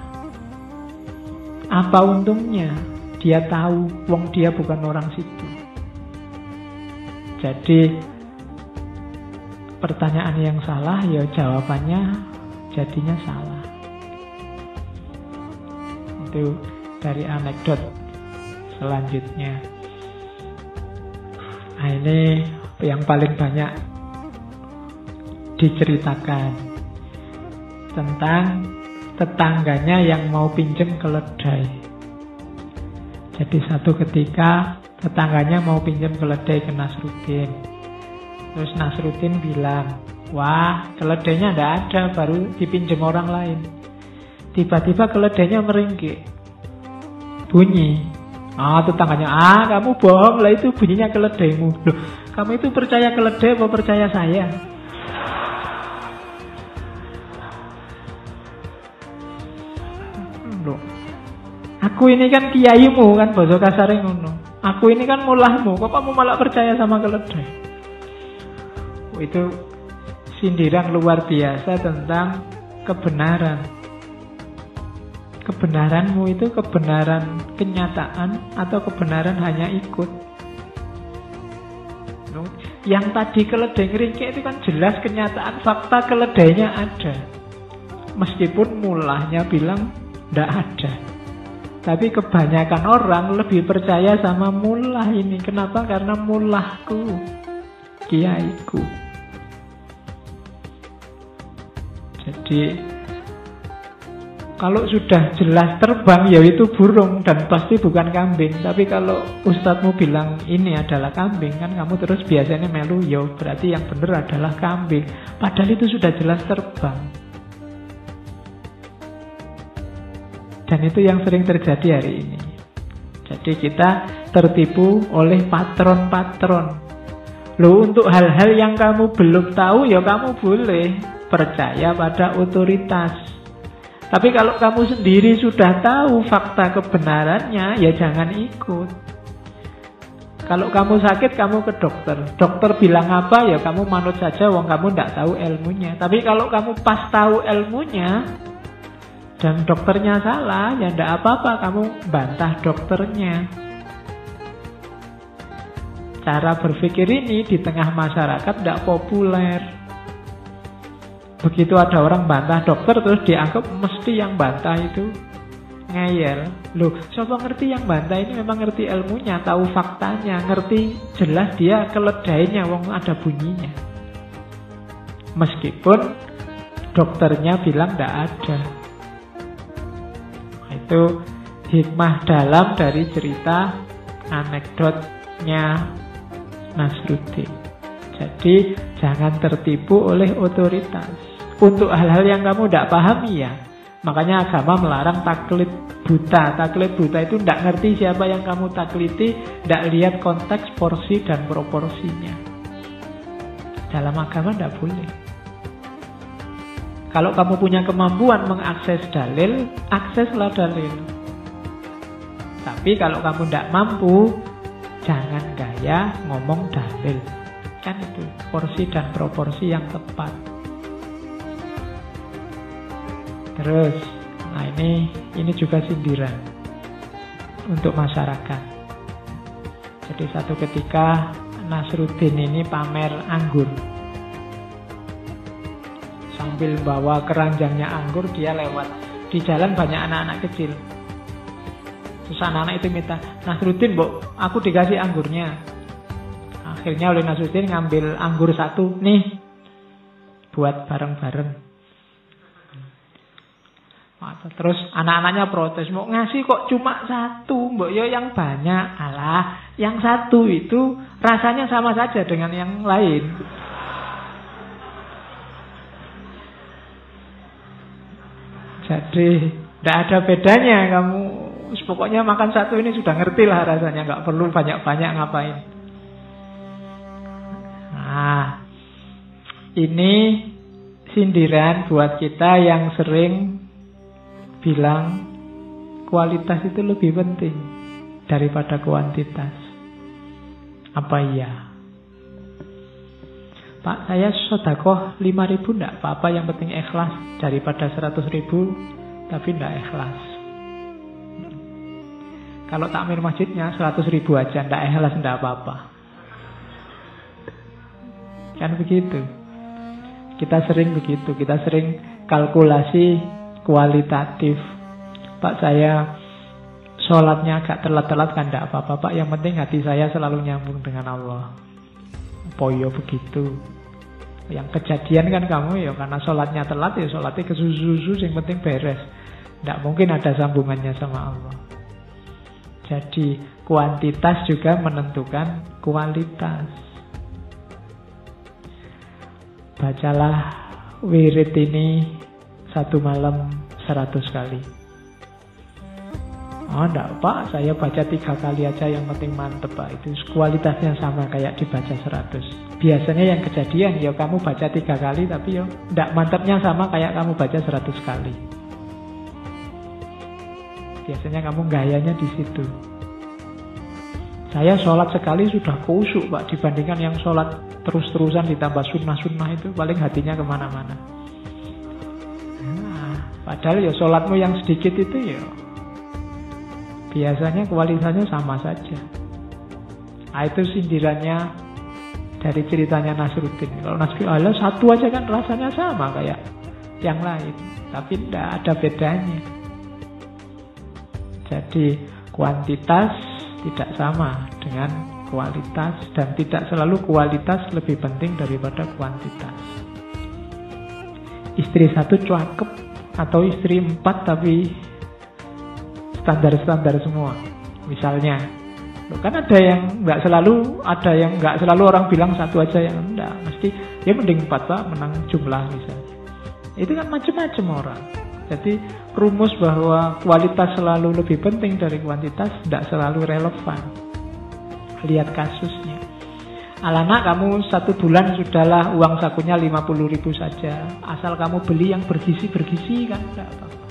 Apa untungnya? Dia tahu wong dia bukan orang situ. Jadi pertanyaan yang salah ya jawabannya jadinya salah. Itu dari anekdot selanjutnya. Nah, ini yang paling banyak diceritakan tentang tetangganya yang mau pinjem keledai. Jadi satu ketika tetangganya mau pinjam keledai ke Nasruddin. Terus Nasruddin bilang, wah keledainya tidak ada, baru dipinjam orang lain. Tiba-tiba keledainya meringkik. Bunyi. Ah tetangganya, ah kamu bohong lah itu bunyinya keledaimu. Kamu itu percaya keledai apa percaya saya? Aku ini kan kiaimu kan boso kasare ngono. Aku ini kan mulahmu, kok kamu malah percaya sama keledai? Oh, itu sindiran luar biasa tentang kebenaran. Kebenaranmu itu kebenaran kenyataan atau kebenaran hanya ikut. Yang tadi keledai ngeringkik itu kan jelas kenyataan fakta keledainya ada. Meskipun mulahnya bilang tidak ada. Tapi kebanyakan orang lebih percaya sama mullah ini. Kenapa? Karena mullahku, kiaiku. Jadi kalau sudah jelas terbang ya itu burung dan pasti bukan kambing. Tapi kalau ustadzmu bilang ini adalah kambing kan kamu terus biasanya melu ya berarti yang benar adalah kambing. Padahal itu sudah jelas terbang. Dan itu yang sering terjadi hari ini. Jadi kita tertipu oleh patron-patron. Loh untuk hal-hal yang kamu belum tahu ya kamu boleh percaya pada otoritas. Tapi kalau kamu sendiri sudah tahu fakta kebenarannya ya jangan ikut. Kalau kamu sakit kamu ke dokter. Dokter bilang apa ya kamu manut saja wong kamu tidak tahu ilmunya. Tapi kalau kamu pas tahu ilmunya dan dokternya salah, ya tidak apa-apa kamu bantah dokternya. Cara berpikir ini di tengah masyarakat tidak populer. Begitu ada orang bantah dokter terus dianggap mesti yang bantah itu ngeyel. Loh, siapa ngerti yang bantah ini memang ngerti ilmunya, tahu faktanya, ngerti jelas dia keledainya, wong ada bunyinya. Meskipun dokternya bilang tidak ada. Itu hikmah dalam dari cerita anekdotnya Nasruddin. Jadi jangan tertipu oleh otoritas. Untuk hal-hal yang kamu tidak pahami ya. Makanya agama melarang taklid buta. Taklid buta itu tidak ngerti siapa yang kamu takliti, tidak lihat konteks, porsi, dan proporsinya. Dalam agama tidak boleh. Kalau kamu punya kemampuan mengakses dalil, akseslah dalil. Tapi kalau kamu tidak mampu, jangan gaya ngomong dalil. Kan itu porsi dan proporsi yang tepat. Terus, nah ini ini juga sindiran untuk masyarakat. Jadi satu ketika Nasruddin ini pamer anggur sambil bawa keranjangnya anggur dia lewat. Di jalan banyak anak-anak kecil. Terus anak-anak itu minta Nasruddin bu aku dikasih anggurnya. Akhirnya oleh Nasruddin ngambil anggur satu nih buat bareng-bareng. Terus anak-anaknya protes, mau ngasih kok cuma satu, mbok yo ya yang banyak. Alah, yang satu itu rasanya sama saja dengan yang lain. Jadi tidak ada bedanya kamu pokoknya makan satu ini sudah ngerti lah rasanya nggak perlu banyak-banyak ngapain. Nah, ini sindiran buat kita yang sering bilang kualitas itu lebih penting daripada kuantitas. Apa iya? Pak saya sodakoh 5 ribu enggak apa-apa yang penting ikhlas. Daripada 100 ribu tapi enggak ikhlas. Kalau takmir masjidnya 100 ribu aja enggak ikhlas enggak apa-apa. Kan begitu. Kita sering begitu kita sering kalkulasi kualitatif. Pak saya sholatnya agak telat-telat kan enggak apa-apa Pak. Yang penting hati saya selalu nyambung dengan Allah. Poyo begitu yang kejadian kan kamu ya karena sholatnya telat ya sholatnya ke susu yang penting beres. Tidak mungkin ada sambungannya sama Allah. Jadi kuantitas juga menentukan kualitas. Bacalah wirid ini satu malam seratus kali. Oh enggak pak, saya baca tiga kali aja yang penting mantep pak. Itu kualitasnya sama kayak dibaca seratus. Biasanya yang kejadian ya kamu baca tiga kali tapi ya enggak mantepnya sama kayak kamu baca seratus kali. Biasanya kamu gayanya di situ. Saya sholat sekali sudah kusuk pak dibandingkan yang sholat terus-terusan ditambah sunnah-sunnah itu paling hatinya ke mana-mana. Nah, padahal ya sholatmu yang sedikit itu ya biasanya kualitasnya sama saja. Nah, itu sindirannya dari ceritanya Nasruddin. Kalau Nasruddin Allah satu aja kan rasanya sama kayak yang lain, tapi tidak ada bedanya. Jadi kuantitas tidak sama dengan kualitas dan tidak selalu kualitas lebih penting daripada kuantitas. Istri satu cakep atau istri empat tapi standar-standar semua. Misalnya, kan ada yang nggak selalu, ada yang nggak selalu orang bilang satu aja yang enggak. Mesti ya mending empat pak menang jumlah misalnya. Itu kan macam-macam orang. Jadi rumus bahwa kualitas selalu lebih penting dari kuantitas tidak selalu relevan. Lihat kasusnya. Alana kamu satu bulan sudahlah uang sakunya 50 ribu saja. Asal kamu beli yang bergizi-bergizi kan enggak apa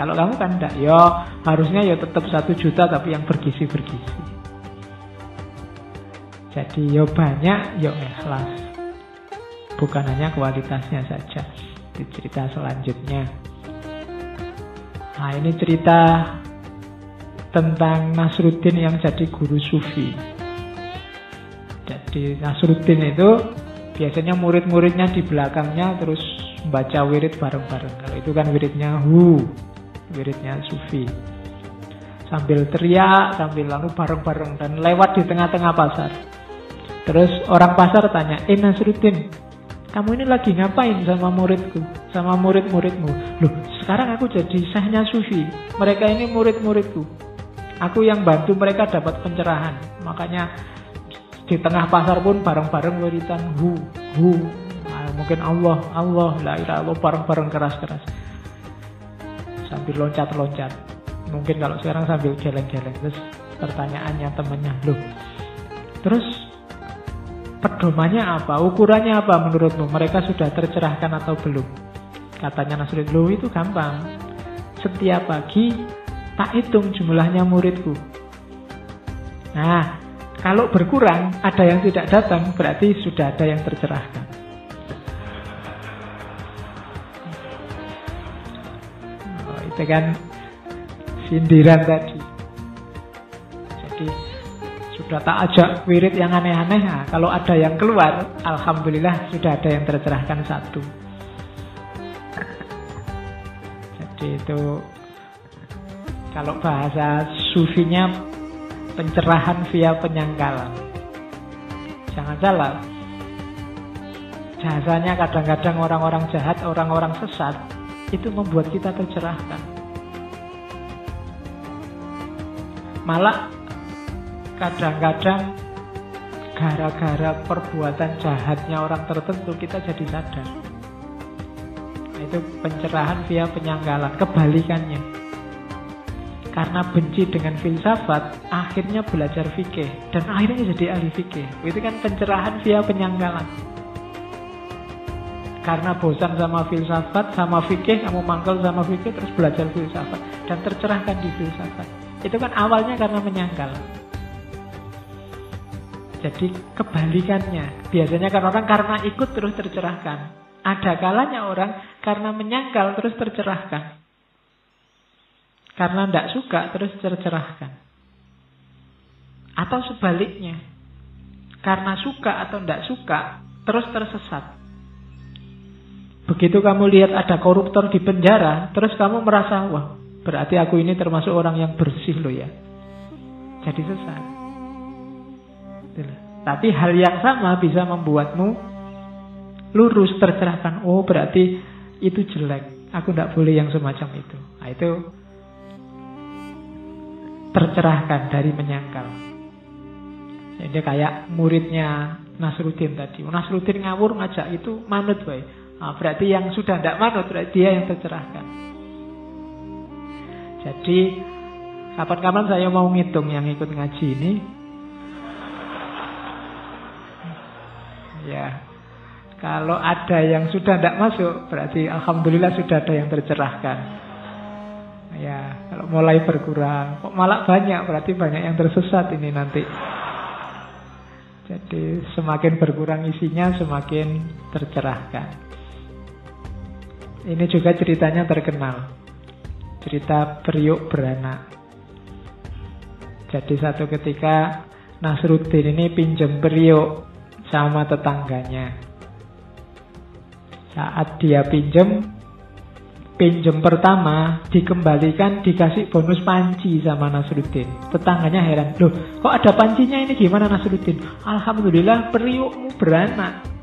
kalau kamu kan enggak, ya harusnya ya tetap satu juta tapi yang bergizi-bergizi. Jadi ya banyak, ya ikhlas. Bukan hanya kualitasnya saja. Di cerita selanjutnya. Nah ini cerita tentang Nasruddin yang jadi guru sufi. Jadi Nasruddin itu biasanya murid-muridnya di belakangnya terus baca wirid bareng-bareng. Kalau itu kan wiridnya hu, wiridnya sufi sambil teriak sambil lalu bareng-bareng dan lewat di tengah-tengah pasar terus orang pasar tanya eh Nasruddin kamu ini lagi ngapain sama muridku sama murid-muridmu loh sekarang aku jadi sahnya sufi mereka ini murid-muridku Aku yang bantu mereka dapat pencerahan. Makanya di tengah pasar pun bareng-bareng wiritan hu hu. Nah, mungkin Allah Allah la ilaha bareng-bareng keras-keras. Sambil loncat-loncat. Mungkin kalau sekarang sambil geleng-geleng. Terus pertanyaannya temannya, loh. Terus pedomannya apa? Ukurannya apa menurutmu? Mereka sudah tercerahkan atau belum? Katanya Nasruddin, loh itu gampang. Setiap pagi tak hitung jumlahnya muridku. Nah, kalau berkurang, ada yang tidak datang, berarti sudah ada yang tercerahkan. Kan sindiran tadi. Jadi sudah tak ajak wirid yang aneh-aneh. Nah, kalau ada yang keluar, alhamdulillah sudah ada yang tercerahkan satu. Jadi itu kalau bahasa sufinya pencerahan via penyangkalan. Jangan salah. Jasanya kadang-kadang orang-orang jahat, orang-orang sesat itu membuat kita tercerahkan. Malah kadang-kadang gara-gara perbuatan jahatnya orang tertentu kita jadi sadar. Nah, itu pencerahan via penyangkalan, kebalikannya. Karena benci dengan filsafat, akhirnya belajar fikih dan akhirnya jadi ahli fikih. Itu kan pencerahan via penyanggalan. Karena bosan sama filsafat, sama fikih, kamu mangkal sama fikih terus belajar filsafat dan tercerahkan di filsafat. Itu kan awalnya karena menyangkal. Jadi kebalikannya. Biasanya kan orang karena ikut terus tercerahkan. Ada kalanya orang karena menyangkal terus tercerahkan. Karena tidak suka terus tercerahkan. Atau sebaliknya. Karena suka atau tidak suka terus tersesat. Begitu kamu lihat ada koruptor di penjara, terus kamu merasa, wah berarti aku ini termasuk orang yang bersih loh ya. Jadi sesat. Tapi hal yang sama bisa membuatmu lurus tercerahkan. Oh berarti itu jelek. Aku tidak boleh yang semacam itu. Nah, itu tercerahkan dari menyangkal. Jadi kayak muridnya Nasruddin tadi. Nasruddin ngawur ngajak itu manut baik. Nah, berarti yang sudah tidak manut dia yang tercerahkan. Jadi kapan-kapan saya mau ngitung yang ikut ngaji ini. Ya, kalau ada yang sudah tidak masuk, berarti Alhamdulillah sudah ada yang tercerahkan. Ya, kalau mulai berkurang, kok malah banyak, berarti banyak yang tersesat ini nanti. Jadi semakin berkurang isinya, semakin tercerahkan. Ini juga ceritanya terkenal. Cerita periuk beranak. Jadi satu ketika Nasruddin ini pinjam periuk sama tetangganya. Saat dia pinjam, pinjem pertama dikembalikan dikasih bonus panci sama Nasruddin. Tetangganya heran, loh kok ada pancinya ini gimana Nasruddin? Alhamdulillah periukmu beranak.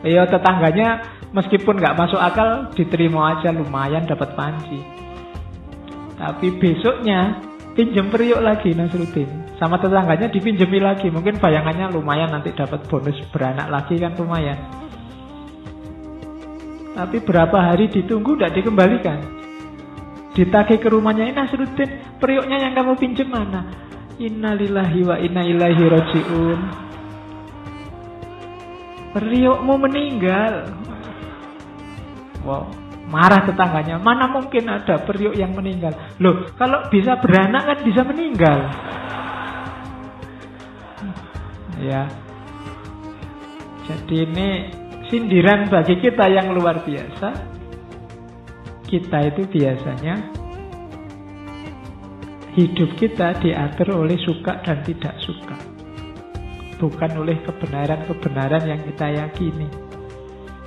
Iya tetangganya meskipun nggak masuk akal diterima aja lumayan dapat panci. Tapi besoknya pinjem periuk lagi Nasruddin sama tetangganya dipinjemi lagi mungkin bayangannya lumayan nanti dapat bonus beranak lagi kan lumayan tapi berapa hari ditunggu tidak dikembalikan. Ditagih ke rumahnya, ini Nasruddin, periuknya yang kamu pinjam mana? Innalillahi wa inna ilaihi roji'un. Periukmu meninggal. Wow, marah tetangganya. Mana mungkin ada periuk yang meninggal? Loh, kalau bisa beranak kan bisa meninggal. Ya. Jadi ini sindiran bagi kita yang luar biasa. Kita itu biasanya hidup kita diatur oleh suka dan tidak suka. Bukan oleh kebenaran-kebenaran yang kita yakini.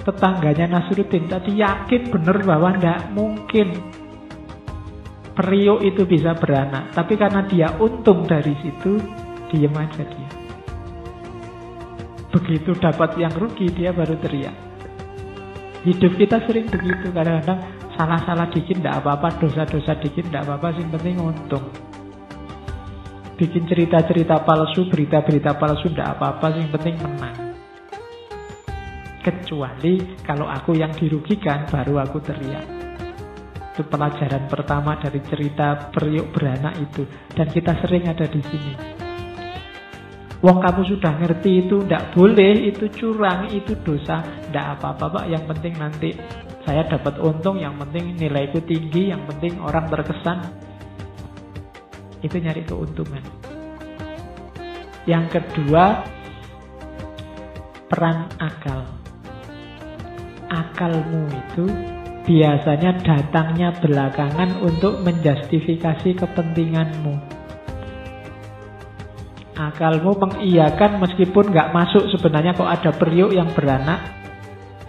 Tetangganya Nasruddin tadi yakin benar bahwa tidak mungkin periuk itu bisa beranak. Tapi karena dia untung dari situ, diem aja dia. Begitu dapat yang rugi dia baru teriak. Hidup kita sering begitu. Kadang-kadang salah-salah dikit tidak apa-apa, dosa-dosa dikit tidak apa-apa, sing penting untung. Bikin cerita-cerita palsu, berita-berita palsu tidak apa-apa, sing penting menang. Kecuali kalau aku yang dirugikan, baru aku teriak. Itu pelajaran pertama dari cerita periuk beranak itu. Dan kita sering ada di sini. Wong kamu sudah ngerti itu tidak boleh, itu curang, itu dosa, tidak apa-apa pak. Yang penting nanti saya dapat untung, yang penting nilaiku tinggi, yang penting orang terkesan. Itu nyari keuntungan. Yang kedua, peran akal. Akalmu itu biasanya datangnya belakangan untuk menjustifikasi kepentinganmu akalmu mengiyakan meskipun nggak masuk sebenarnya kok ada periuk yang beranak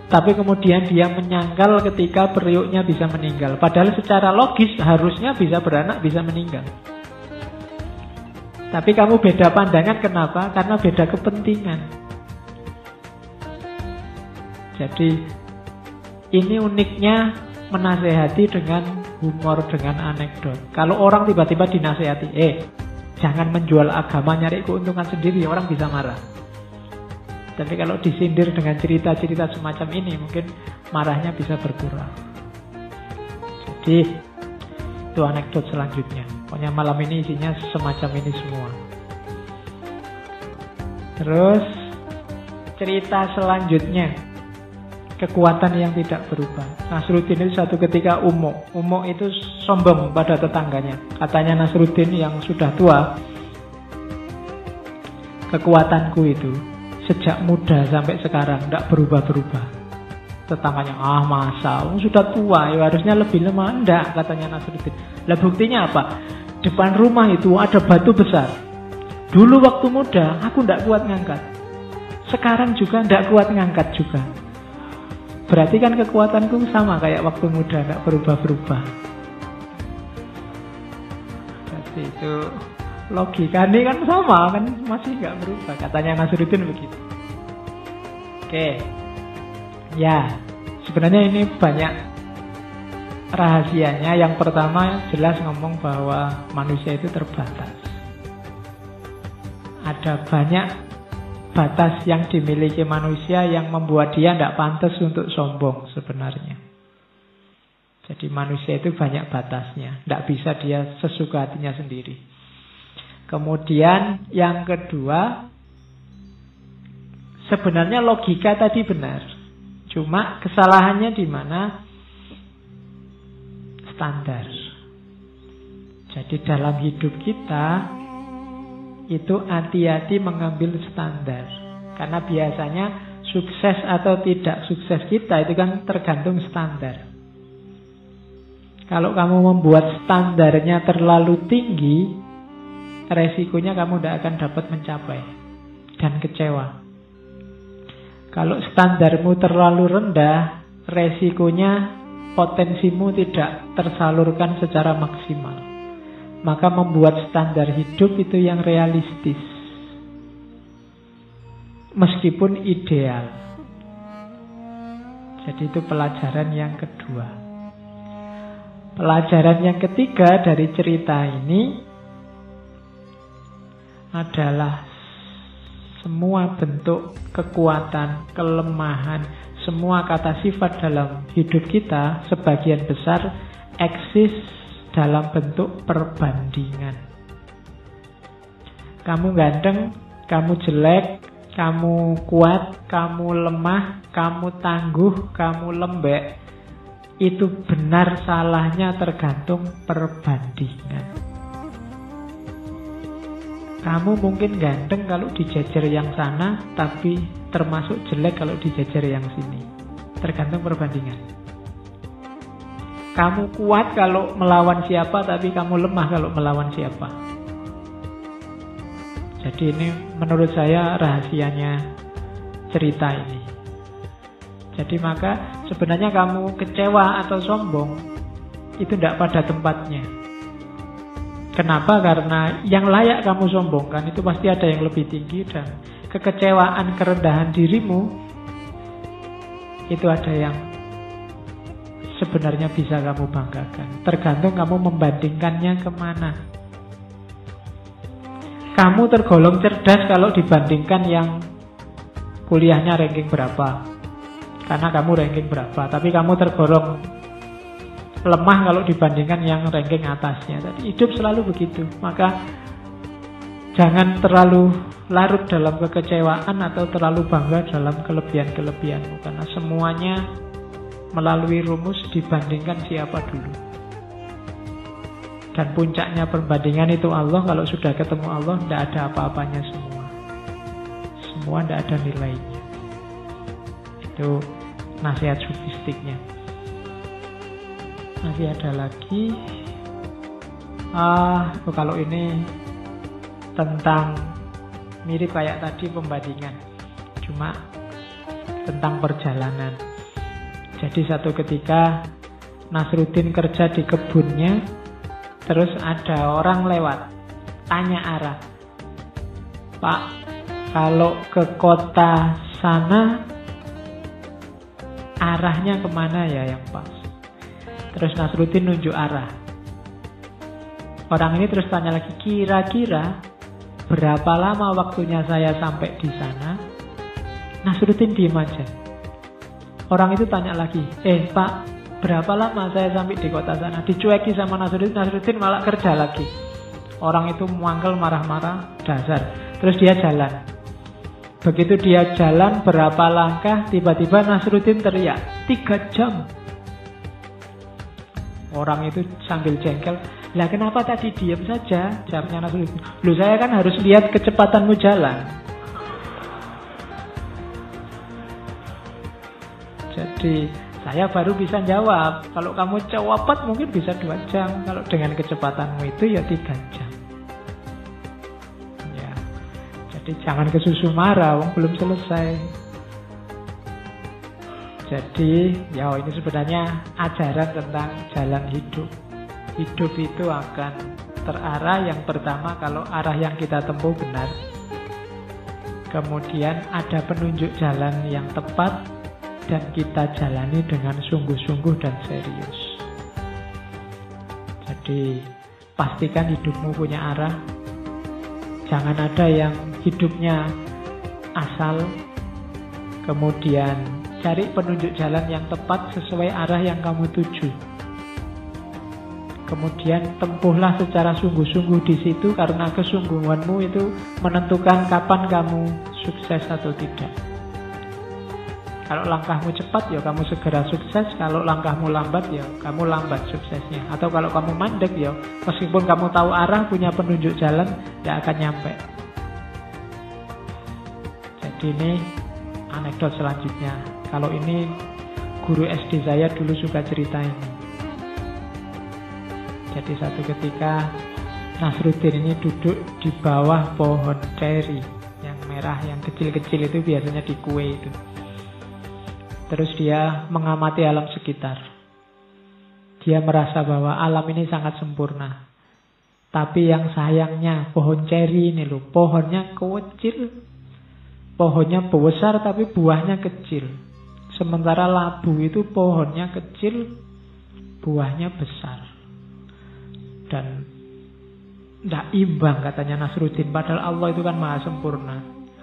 tapi kemudian dia menyangkal ketika periuknya bisa meninggal padahal secara logis harusnya bisa beranak bisa meninggal tapi kamu beda pandangan kenapa? karena beda kepentingan jadi ini uniknya menasehati dengan humor dengan anekdot kalau orang tiba-tiba dinasehati eh Jangan menjual agama nyari keuntungan sendiri, orang bisa marah. Tapi kalau disindir dengan cerita-cerita semacam ini, mungkin marahnya bisa berkurang. Jadi, itu anekdot selanjutnya. Pokoknya malam ini isinya semacam ini semua. Terus, cerita selanjutnya kekuatan yang tidak berubah. Nasruddin itu satu ketika umuk. Umuk itu sombong pada tetangganya. Katanya Nasruddin yang sudah tua, kekuatanku itu sejak muda sampai sekarang tidak berubah-berubah. Tetangganya, ah masa, sudah tua, ya harusnya lebih lemah. Enggak, katanya Nasruddin. Lah buktinya apa? Depan rumah itu ada batu besar. Dulu waktu muda, aku tidak kuat ngangkat. Sekarang juga tidak kuat ngangkat juga. Berarti kan kekuatanku sama kayak waktu muda, nggak berubah-berubah. Berarti itu logika ini kan sama kan masih nggak berubah. Katanya Nasruddin begitu. Oke, ya sebenarnya ini banyak rahasianya. Yang pertama jelas ngomong bahwa manusia itu terbatas. Ada banyak batas yang dimiliki manusia yang membuat dia tidak pantas untuk sombong sebenarnya. Jadi manusia itu banyak batasnya. Tidak bisa dia sesuka hatinya sendiri. Kemudian yang kedua, sebenarnya logika tadi benar. Cuma kesalahannya di mana? Standar. Jadi dalam hidup kita itu hati-hati mengambil standar. Karena biasanya sukses atau tidak sukses kita itu kan tergantung standar. Kalau kamu membuat standarnya terlalu tinggi, resikonya kamu tidak akan dapat mencapai dan kecewa. Kalau standarmu terlalu rendah, resikonya potensimu tidak tersalurkan secara maksimal. Maka membuat standar hidup itu yang realistis. Meskipun ideal. Jadi itu pelajaran yang kedua. Pelajaran yang ketiga dari cerita ini adalah semua bentuk kekuatan, kelemahan, semua kata sifat dalam hidup kita sebagian besar eksis dalam bentuk perbandingan. Kamu ganteng, kamu jelek, kamu kuat, kamu lemah, kamu tangguh, kamu lembek. Itu benar salahnya tergantung perbandingan. Kamu mungkin ganteng kalau dijajar yang sana, tapi termasuk jelek kalau dijajar yang sini. Tergantung perbandingan. Kamu kuat kalau melawan siapa, tapi kamu lemah kalau melawan siapa. Jadi ini menurut saya rahasianya cerita ini. Jadi maka sebenarnya kamu kecewa atau sombong itu tidak pada tempatnya. Kenapa? Karena yang layak kamu sombongkan itu pasti ada yang lebih tinggi dan kekecewaan, kerendahan dirimu itu ada yang sebenarnya bisa kamu banggakan. Tergantung kamu membandingkannya ke mana. Kamu tergolong cerdas kalau dibandingkan yang kuliahnya ranking berapa. Karena kamu ranking berapa. Tapi kamu tergolong lemah kalau dibandingkan yang ranking atasnya. Hidup selalu begitu. Maka jangan terlalu larut dalam kekecewaan atau terlalu bangga dalam kelebihan-kelebihanmu. Karena semuanya melalui rumus dibandingkan siapa dulu. Dan puncaknya perbandingan itu Allah, kalau sudah ketemu Allah, tidak ada apa-apanya semua. Semua tidak ada nilainya. Itu nasihat sufistiknya. Masih ada lagi. Ah, kalau ini tentang mirip kayak tadi pembandingan. Cuma tentang perjalanan. Jadi satu ketika Nasruddin kerja di kebunnya, terus ada orang lewat, tanya arah. Pak, kalau ke kota sana, arahnya ke mana ya yang pas? Terus Nasruddin nunjuk arah. Orang ini terus tanya lagi, kira-kira berapa lama waktunya saya sampai di sana? Nasruddin diem aja. Orang itu tanya lagi, eh pak, berapa lama saya sampai di kota sana? Dicueki sama Nasruddin, Nasruddin malah kerja lagi. Orang itu muangkel marah-marah, dasar. Terus dia jalan. Begitu dia jalan berapa langkah, tiba-tiba Nasruddin teriak, tiga jam. Orang itu sambil jengkel, lah kenapa tadi diam saja? Jawabnya Nasruddin, lu saya kan harus lihat kecepatanmu jalan. Jadi saya baru bisa jawab. Kalau kamu cepat mungkin bisa dua jam. Kalau dengan kecepatanmu itu ya tiga jam. Ya. Jadi jangan kesusu marah, wong belum selesai. Jadi ya ini sebenarnya ajaran tentang jalan hidup. Hidup itu akan terarah yang pertama kalau arah yang kita tempuh benar. Kemudian ada penunjuk jalan yang tepat dan kita jalani dengan sungguh-sungguh dan serius. Jadi pastikan hidupmu punya arah. Jangan ada yang hidupnya asal, kemudian cari penunjuk jalan yang tepat sesuai arah yang kamu tuju. Kemudian tempuhlah secara sungguh-sungguh di situ karena kesungguhanmu itu menentukan kapan kamu sukses atau tidak. Kalau langkahmu cepat ya kamu segera sukses, kalau langkahmu lambat ya kamu lambat suksesnya. Atau kalau kamu mandek ya meskipun kamu tahu arah, punya penunjuk jalan, tidak akan nyampe. Jadi ini anekdot selanjutnya. Kalau ini guru SD saya dulu suka cerita ini. Jadi satu ketika Nasruddin ini duduk di bawah pohon ceri yang merah, yang kecil-kecil itu biasanya di kue itu. Terus dia mengamati alam sekitar. Dia merasa bahwa alam ini sangat sempurna. Tapi yang sayangnya pohon ceri ini loh, pohonnya kecil. Pohonnya besar tapi buahnya kecil. Sementara labu itu pohonnya kecil, buahnya besar. Dan tidak imbang katanya Nasruddin. Padahal Allah itu kan maha sempurna.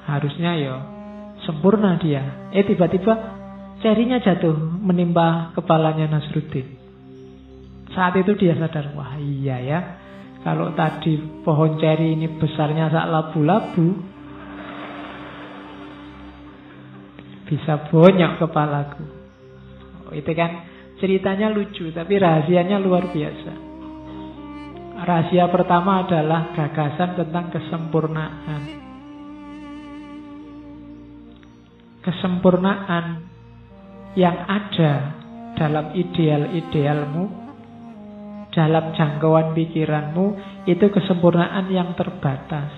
Harusnya ya sempurna dia. Eh tiba-tiba Cerinya jatuh menimpa kepalanya Nasruddin. Saat itu dia sadar, wah iya ya. Kalau tadi pohon ceri ini besarnya sak labu-labu, bisa bonyok kepalaku. Oh, itu kan ceritanya lucu, tapi rahasianya luar biasa. Rahasia pertama adalah gagasan tentang kesempurnaan. Kesempurnaan yang ada dalam ideal-idealmu, dalam jangkauan pikiranmu, itu kesempurnaan yang terbatas.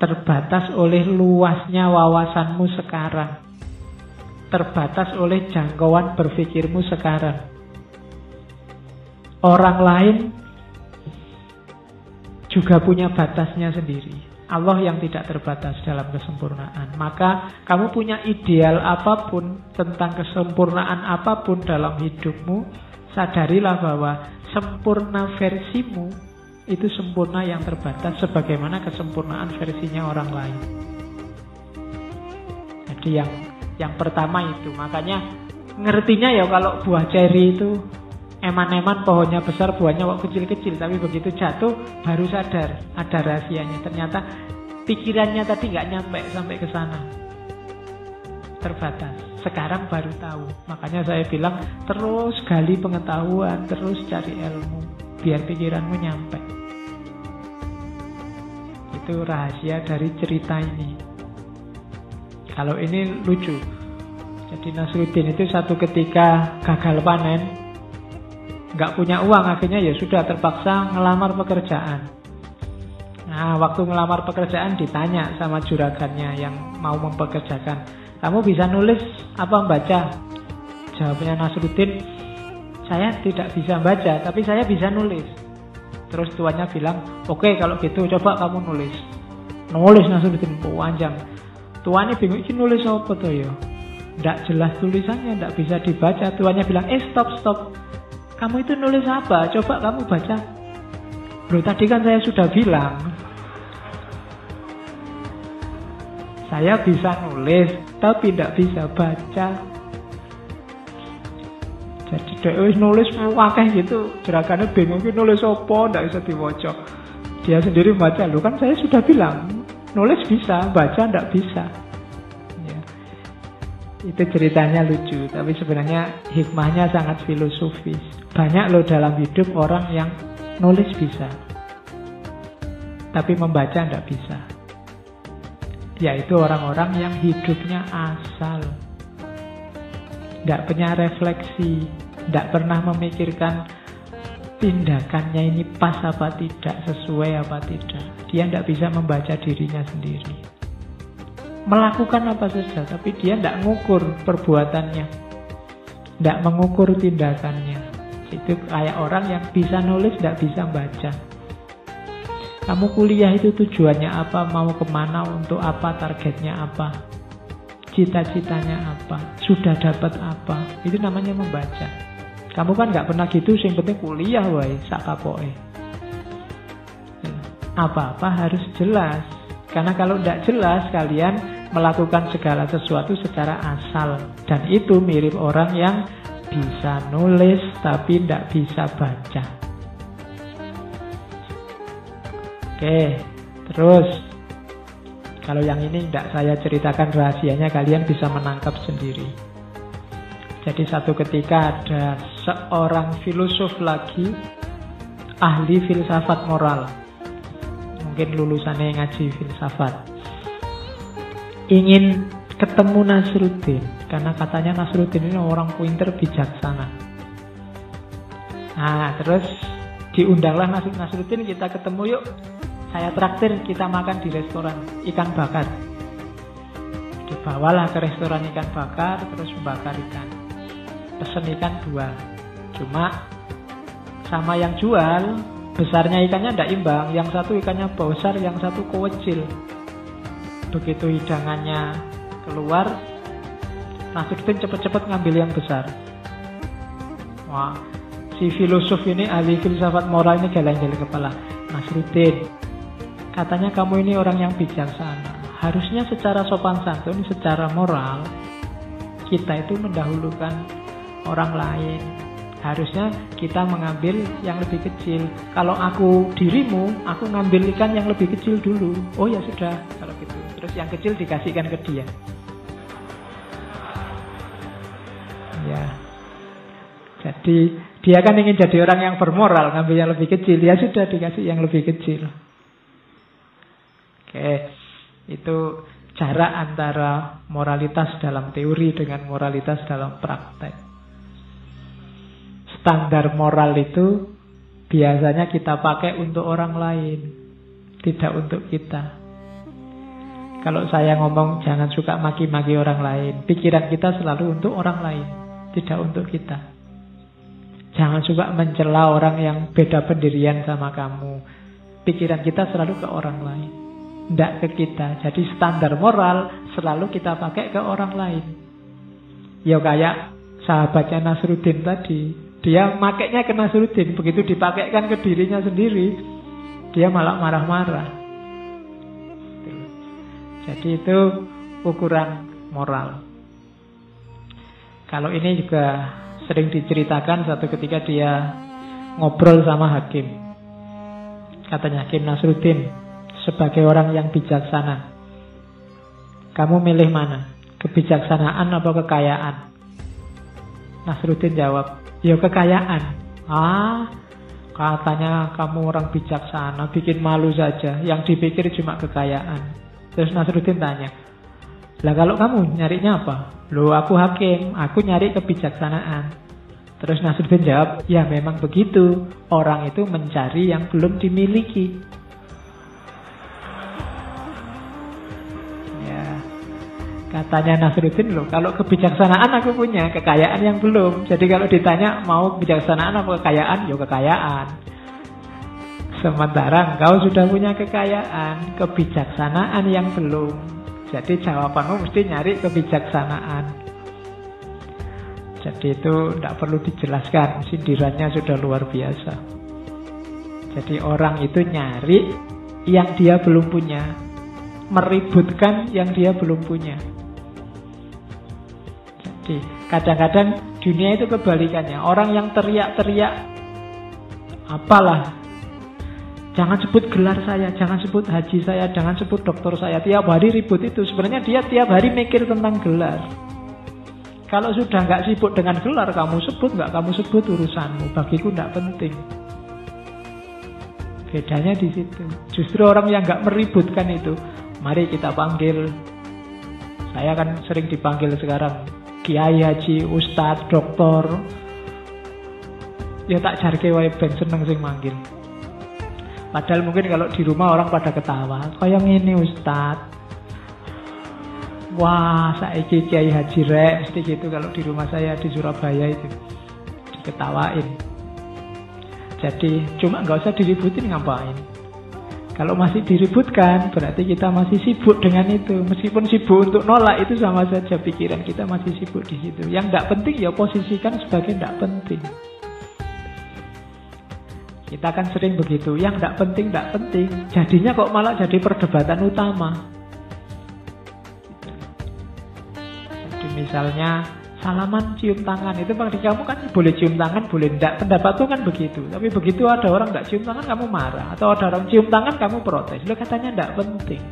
Terbatas oleh luasnya wawasanmu sekarang. Terbatas oleh jangkauan berpikirmu sekarang. Orang lain juga punya batasnya sendiri. Allah yang tidak terbatas dalam kesempurnaan. Maka kamu punya ideal apa pun tentang kesempurnaan apa pun dalam hidupmu, sadarilah bahwa sempurna versimu itu sempurna yang terbatas sebagaimana kesempurnaan versinya orang lain. Jadi yang yang pertama itu, makanya ngertinya ya kalau buah ceri itu eman-eman pohonnya besar buahnya waktu kecil-kecil tapi begitu jatuh baru sadar ada rahasianya. Ternyata pikirannya tadi nggak nyampe sampai ke sana. Terbatas. Sekarang baru tahu. Makanya saya bilang terus gali pengetahuan terus cari ilmu biar pikiranmu nyampe. Itu rahasia dari cerita ini. Kalau ini lucu. Jadi Nasruddin itu satu ketika gagal panen nggak punya uang akhirnya ya sudah terpaksa ngelamar pekerjaan. Nah, waktu ngelamar pekerjaan ditanya sama juragannya yang mau mempekerjakan, kamu bisa nulis apa membaca? Jawabnya Nasruddin, saya tidak bisa baca, tapi saya bisa nulis. Terus tuannya bilang, oke okay, kalau gitu coba kamu nulis. Nulis Nasruddin, panjang. Tuannya bingung, ini nulis apa tuh ya? Tidak jelas tulisannya, tidak bisa dibaca. Tuannya bilang, eh stop, stop. Kamu itu nulis apa? Coba kamu baca. Bro, tadi kan saya sudah bilang. Saya bisa nulis, tapi tidak bisa baca. Jadi dia nulis wakah gitu. Jerakannya bingung nulis apa, tidak bisa diwaca. Dia sendiri baca, lu kan saya sudah bilang. Nulis bisa, baca tidak bisa. Itu ceritanya lucu, tapi sebenarnya hikmahnya sangat filosofis. Banyak loh dalam hidup orang yang nulis bisa. Tapi membaca tidak bisa. Yaitu orang-orang yang hidupnya asal. Tidak punya refleksi. Tidak pernah memikirkan tindakannya ini pas apa tidak, sesuai apa tidak. Dia tidak bisa membaca dirinya sendiri. Melakukan apa saja, tapi dia tidak mengukur perbuatannya. Tidak mengukur tindakannya. Itu kayak orang yang bisa nulis tidak bisa baca. Kamu kuliah itu tujuannya apa, mau ke mana, untuk apa, targetnya apa, cita-citanya apa, sudah dapat apa, itu namanya membaca. Kamu kan nggak pernah gitu, yang penting kuliah, woi, sakapoe. Apa-apa harus jelas, karena kalau tidak jelas kalian melakukan segala sesuatu secara asal, dan itu mirip orang yang bisa nulis tapi tidak bisa baca. Oke, terus kalau yang ini tidak saya ceritakan rahasianya, kalian bisa menangkap sendiri. Jadi satu ketika ada seorang filosof lagi, ahli filsafat moral. Mungkin lulusannya ngaji filsafat. Ingin ketemu Nasruddin karena katanya Nasruddin ini orang pinter bijaksana. Nah, terus diundanglah Nasruddin kita ketemu yuk. Saya traktir kita makan di restoran ikan bakar. Dibawalah ke restoran ikan bakar terus membakar ikan. Pesen ikan dua. Cuma sama yang jual besarnya ikannya tidak imbang. Yang satu ikannya besar, yang satu kecil. Begitu hidangannya keluar Nasruddin cepat-cepat ngambil yang besar wah si filosof ini ahli filsafat moral ini geleng-geleng kepala Nasruddin katanya kamu ini orang yang bijaksana harusnya secara sopan santun secara moral kita itu mendahulukan orang lain harusnya kita mengambil yang lebih kecil. Kalau aku dirimu, aku ngambil ikan yang lebih kecil dulu. Oh ya sudah, kalau gitu. Terus yang kecil dikasihkan ke dia. Ya. Jadi dia kan ingin jadi orang yang bermoral, ngambil yang lebih kecil. Ya sudah dikasih yang lebih kecil. Oke, itu jarak antara moralitas dalam teori dengan moralitas dalam praktek. Standar moral itu biasanya kita pakai untuk orang lain, tidak untuk kita. Kalau saya ngomong jangan suka maki-maki orang lain, pikiran kita selalu untuk orang lain tidak untuk kita. Jangan suka mencela orang yang beda pendirian sama kamu. Pikiran kita selalu ke orang lain. Tidak ke kita. Jadi standar moral selalu kita pakai ke orang lain. Ya kayak sahabatnya Nasruddin tadi. Dia makainya ke Nasruddin. Begitu dipakaikan ke dirinya sendiri. Dia malah marah-marah. Jadi itu ukuran moral. Kalau ini juga sering diceritakan satu ketika dia ngobrol sama hakim. Katanya Hakim Nasruddin, sebagai orang yang bijaksana, kamu milih mana? Kebijaksanaan atau kekayaan? Nasruddin jawab, ya kekayaan. Ah, katanya kamu orang bijaksana, bikin malu saja. Yang dipikir cuma kekayaan. Terus Nasruddin tanya, lah kalau kamu nyarinya apa? Loh aku hakim, aku nyari kebijaksanaan. Terus Nasruddin jawab, ya memang begitu. Orang itu mencari yang belum dimiliki. Katanya Nasruddin loh, kalau kebijaksanaan aku punya, kekayaan yang belum. Jadi kalau ditanya mau kebijaksanaan apa kekayaan, ya kekayaan. Sementara engkau sudah punya kekayaan, kebijaksanaan yang belum. Jadi jawabanmu mesti nyari kebijaksanaan. Jadi itu tidak perlu dijelaskan, sindirannya sudah luar biasa. Jadi orang itu nyari yang dia belum punya, meributkan yang dia belum punya. Jadi kadang-kadang dunia itu kebalikannya. Orang yang teriak-teriak, apalah, jangan sebut gelar saya, jangan sebut haji saya, jangan sebut dokter saya. Tiap hari ribut itu. Sebenarnya dia tiap hari mikir tentang gelar. Kalau sudah nggak sibuk dengan gelar, kamu sebut nggak kamu sebut urusanmu. Bagiku nggak penting. Bedanya di situ. Justru orang yang nggak meributkan itu, mari kita panggil. Saya kan sering dipanggil sekarang kiai, haji, ustadz, doktor. Ya tak jarke wae ben seneng sing manggil. Padahal mungkin kalau di rumah orang pada ketawa. Kayak ini ustadz, Wah, saiki Kiai Haji Rek mesti gitu kalau di rumah saya di Surabaya itu diketawain. Jadi cuma nggak usah diributin ngapain. Kalau masih diributkan berarti kita masih sibuk dengan itu. Meskipun sibuk untuk nolak itu sama saja pikiran kita masih sibuk di situ. Yang nggak penting ya posisikan sebagai nggak penting. Kita akan sering begitu. Yang nggak penting nggak penting. Jadinya kok malah jadi perdebatan utama. misalnya salaman cium tangan. Itu bagi kamu kan boleh cium tangan boleh tidak pendapat tuh kan begitu. Tapi begitu ada orang nggak cium tangan kamu marah. Atau ada orang cium tangan kamu protes. Lo katanya tidak penting.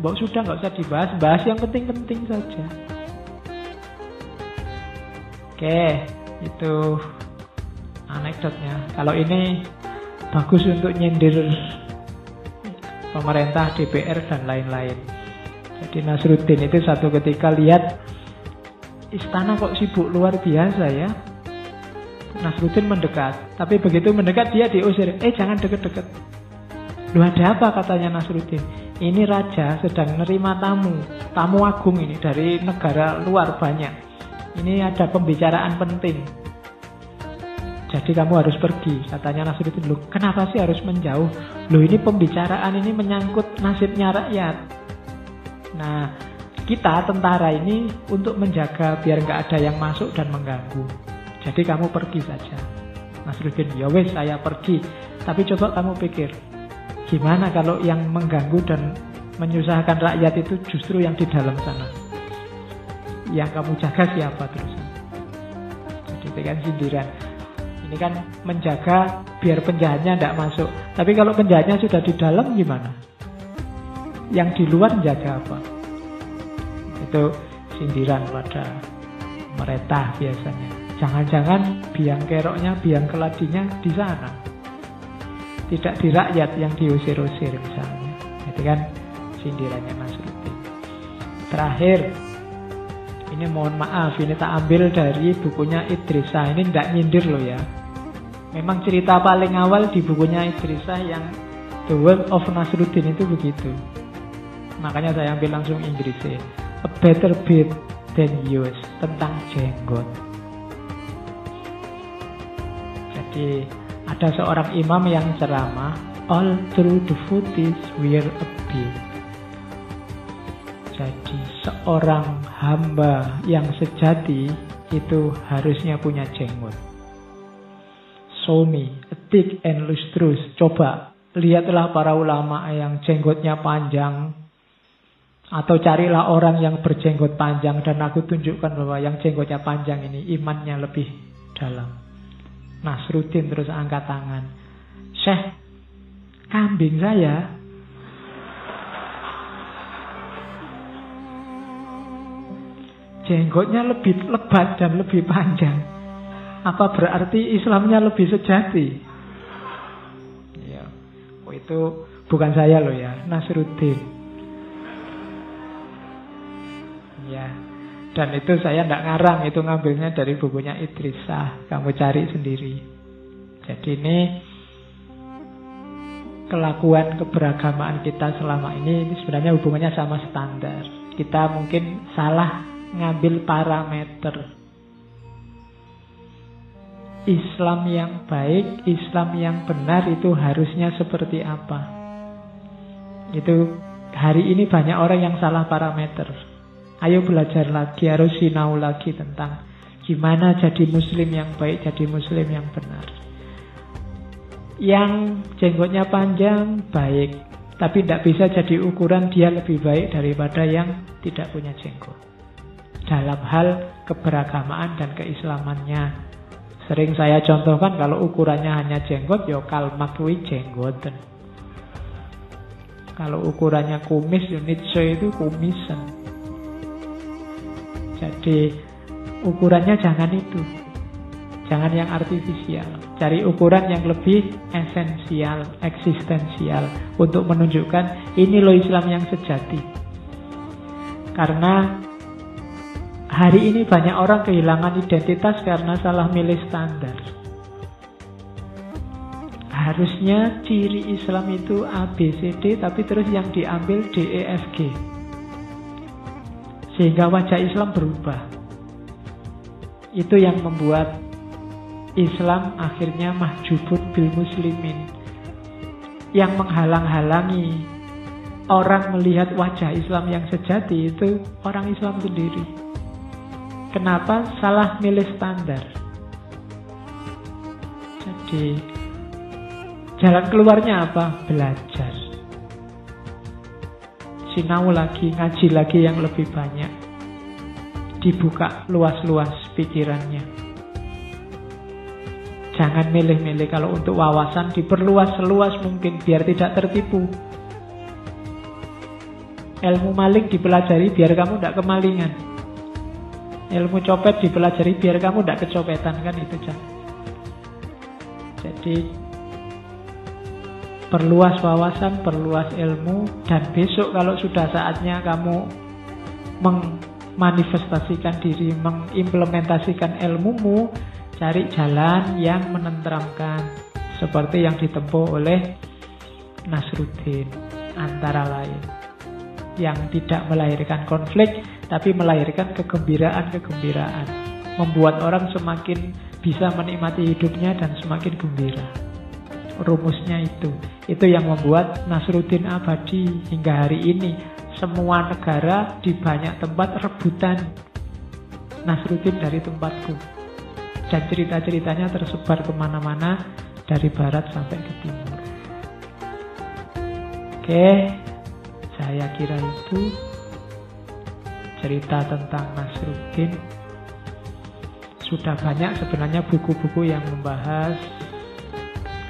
Mbak sudah nggak usah dibahas. Bahas yang penting-penting saja. Oke itu anekdotnya. Kalau ini bagus untuk nyindir pemerintah DPR dan lain-lain. Jadi Nasruddin itu satu ketika lihat istana kok sibuk luar biasa ya. Nasruddin mendekat, tapi begitu mendekat dia diusir. Eh jangan deket-deket. Lu ada apa katanya Nasruddin? Ini raja sedang menerima tamu, tamu agung ini dari negara luar banyak. Ini ada pembicaraan penting. Jadi kamu harus pergi, katanya Nasruddin. Lu kenapa sih harus menjauh? Lu ini pembicaraan ini menyangkut nasibnya rakyat. Nah, kita tentara ini untuk menjaga biar nggak ada yang masuk dan mengganggu. Jadi kamu pergi saja. Mas Rudin, ya wes saya pergi. Tapi coba kamu pikir, gimana kalau yang mengganggu dan menyusahkan rakyat itu justru yang di dalam sana? Yang kamu jaga siapa terus? Jadi itu kan sindiran. Ini kan menjaga biar penjahatnya tidak masuk. Tapi kalau penjahatnya sudah di dalam gimana? Yang di luar jaga apa? Itu sindiran pada mereka biasanya. Jangan-jangan biang keroknya, biang keladinya di sana. Tidak di rakyat yang diusir-usir misalnya. Itu kan sindirannya Mas Ruti. Terakhir, ini mohon maaf, ini tak ambil dari bukunya Idrisa. Ini tidak nyindir loh ya. Memang cerita paling awal di bukunya Idrisa yang The World of Nasruddin itu begitu. Makanya saya ambil langsung Inggrisnya. Better bit than yours tentang jenggot. Jadi ada seorang imam yang ceramah all through the footage wear a beard. Jadi seorang hamba yang sejati itu harusnya punya jenggot. Show me, a thick and lustrous. Coba lihatlah para ulama yang jenggotnya panjang, atau carilah orang yang berjenggot panjang dan aku tunjukkan bahwa yang jenggotnya panjang ini imannya lebih dalam. Nasruddin terus angkat tangan. Syekh, kambing saya jenggotnya lebih lebat dan lebih panjang. Apa berarti Islamnya lebih sejati? Ya. Oh itu bukan saya loh ya, Nasruddin. Dan itu saya tidak ngarang, itu ngambilnya dari bukunya Idrisah. Kamu cari sendiri. Jadi ini kelakuan keberagamaan kita selama ini, ini sebenarnya hubungannya sama standar. Kita mungkin salah ngambil parameter. Islam yang baik, Islam yang benar itu harusnya seperti apa? Itu hari ini banyak orang yang salah parameter. Ayo belajar lagi, harus sinau lagi tentang gimana jadi muslim yang baik, jadi muslim yang benar. Yang jenggotnya panjang, baik. Tapi tidak bisa jadi ukuran dia lebih baik daripada yang tidak punya jenggot. Dalam hal keberagamaan dan keislamannya. Sering saya contohkan kalau ukurannya hanya jenggot, ya kalmakwi jenggot. Kalau ukurannya kumis, unit ya itu kumisan. Jadi ukurannya jangan itu. Jangan yang artifisial. Cari ukuran yang lebih esensial, eksistensial untuk menunjukkan ini loh Islam yang sejati. Karena hari ini banyak orang kehilangan identitas karena salah milih standar. Harusnya ciri Islam itu A, B, C, D, tapi terus yang diambil D, E, F, G. Sehingga wajah Islam berubah. Itu yang membuat Islam akhirnya mahjubun bil muslimin. Yang menghalang-halangi orang melihat wajah Islam yang sejati itu orang Islam sendiri. Kenapa salah milih standar? Jadi jalan keluarnya apa? Belajar sinau lagi, ngaji lagi yang lebih banyak. Dibuka luas-luas pikirannya. Jangan milih-milih kalau untuk wawasan diperluas seluas mungkin biar tidak tertipu. Ilmu maling dipelajari biar kamu tidak kemalingan. Ilmu copet dipelajari biar kamu tidak kecopetan kan itu jangan. Jadi perluas wawasan, perluas ilmu, dan besok kalau sudah saatnya kamu memanifestasikan diri, mengimplementasikan ilmumu, cari jalan yang menenteramkan, seperti yang ditempuh oleh Nasruddin, antara lain. Yang tidak melahirkan konflik, tapi melahirkan kegembiraan-kegembiraan. Membuat orang semakin bisa menikmati hidupnya dan semakin gembira rumusnya itu. Itu yang membuat Nasruddin abadi hingga hari ini. Semua negara di banyak tempat rebutan Nasruddin dari tempatku. Dan cerita-ceritanya tersebar ke mana-mana dari barat sampai ke timur. Oke, saya kira itu cerita tentang Nasruddin. Sudah banyak sebenarnya buku-buku yang membahas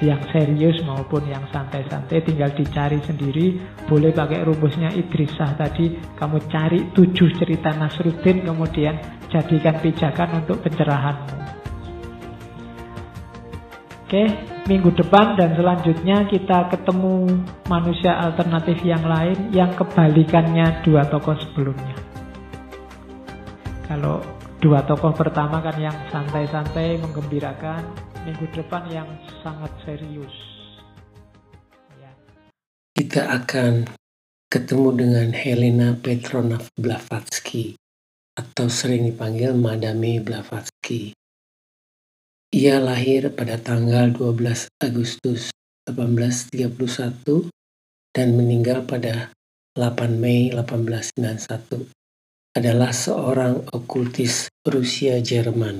yang serius maupun yang santai-santai tinggal dicari sendiri. Boleh pakai rumusnya Idrisah tadi kamu cari tujuh cerita Nasruddin kemudian jadikan pijakan untuk pencerahanmu. Oke minggu depan dan selanjutnya kita ketemu manusia alternatif yang lain yang kebalikannya dua tokoh sebelumnya. Kalau dua tokoh pertama kan yang santai-santai menggembirakan minggu depan yang sangat serius. Ya. Kita akan ketemu dengan Helena Petrovna Blavatsky atau sering dipanggil Madame Blavatsky. Ia lahir pada tanggal 12 Agustus 1831 dan meninggal pada 8 Mei 1891 adalah seorang okultis Rusia Jerman.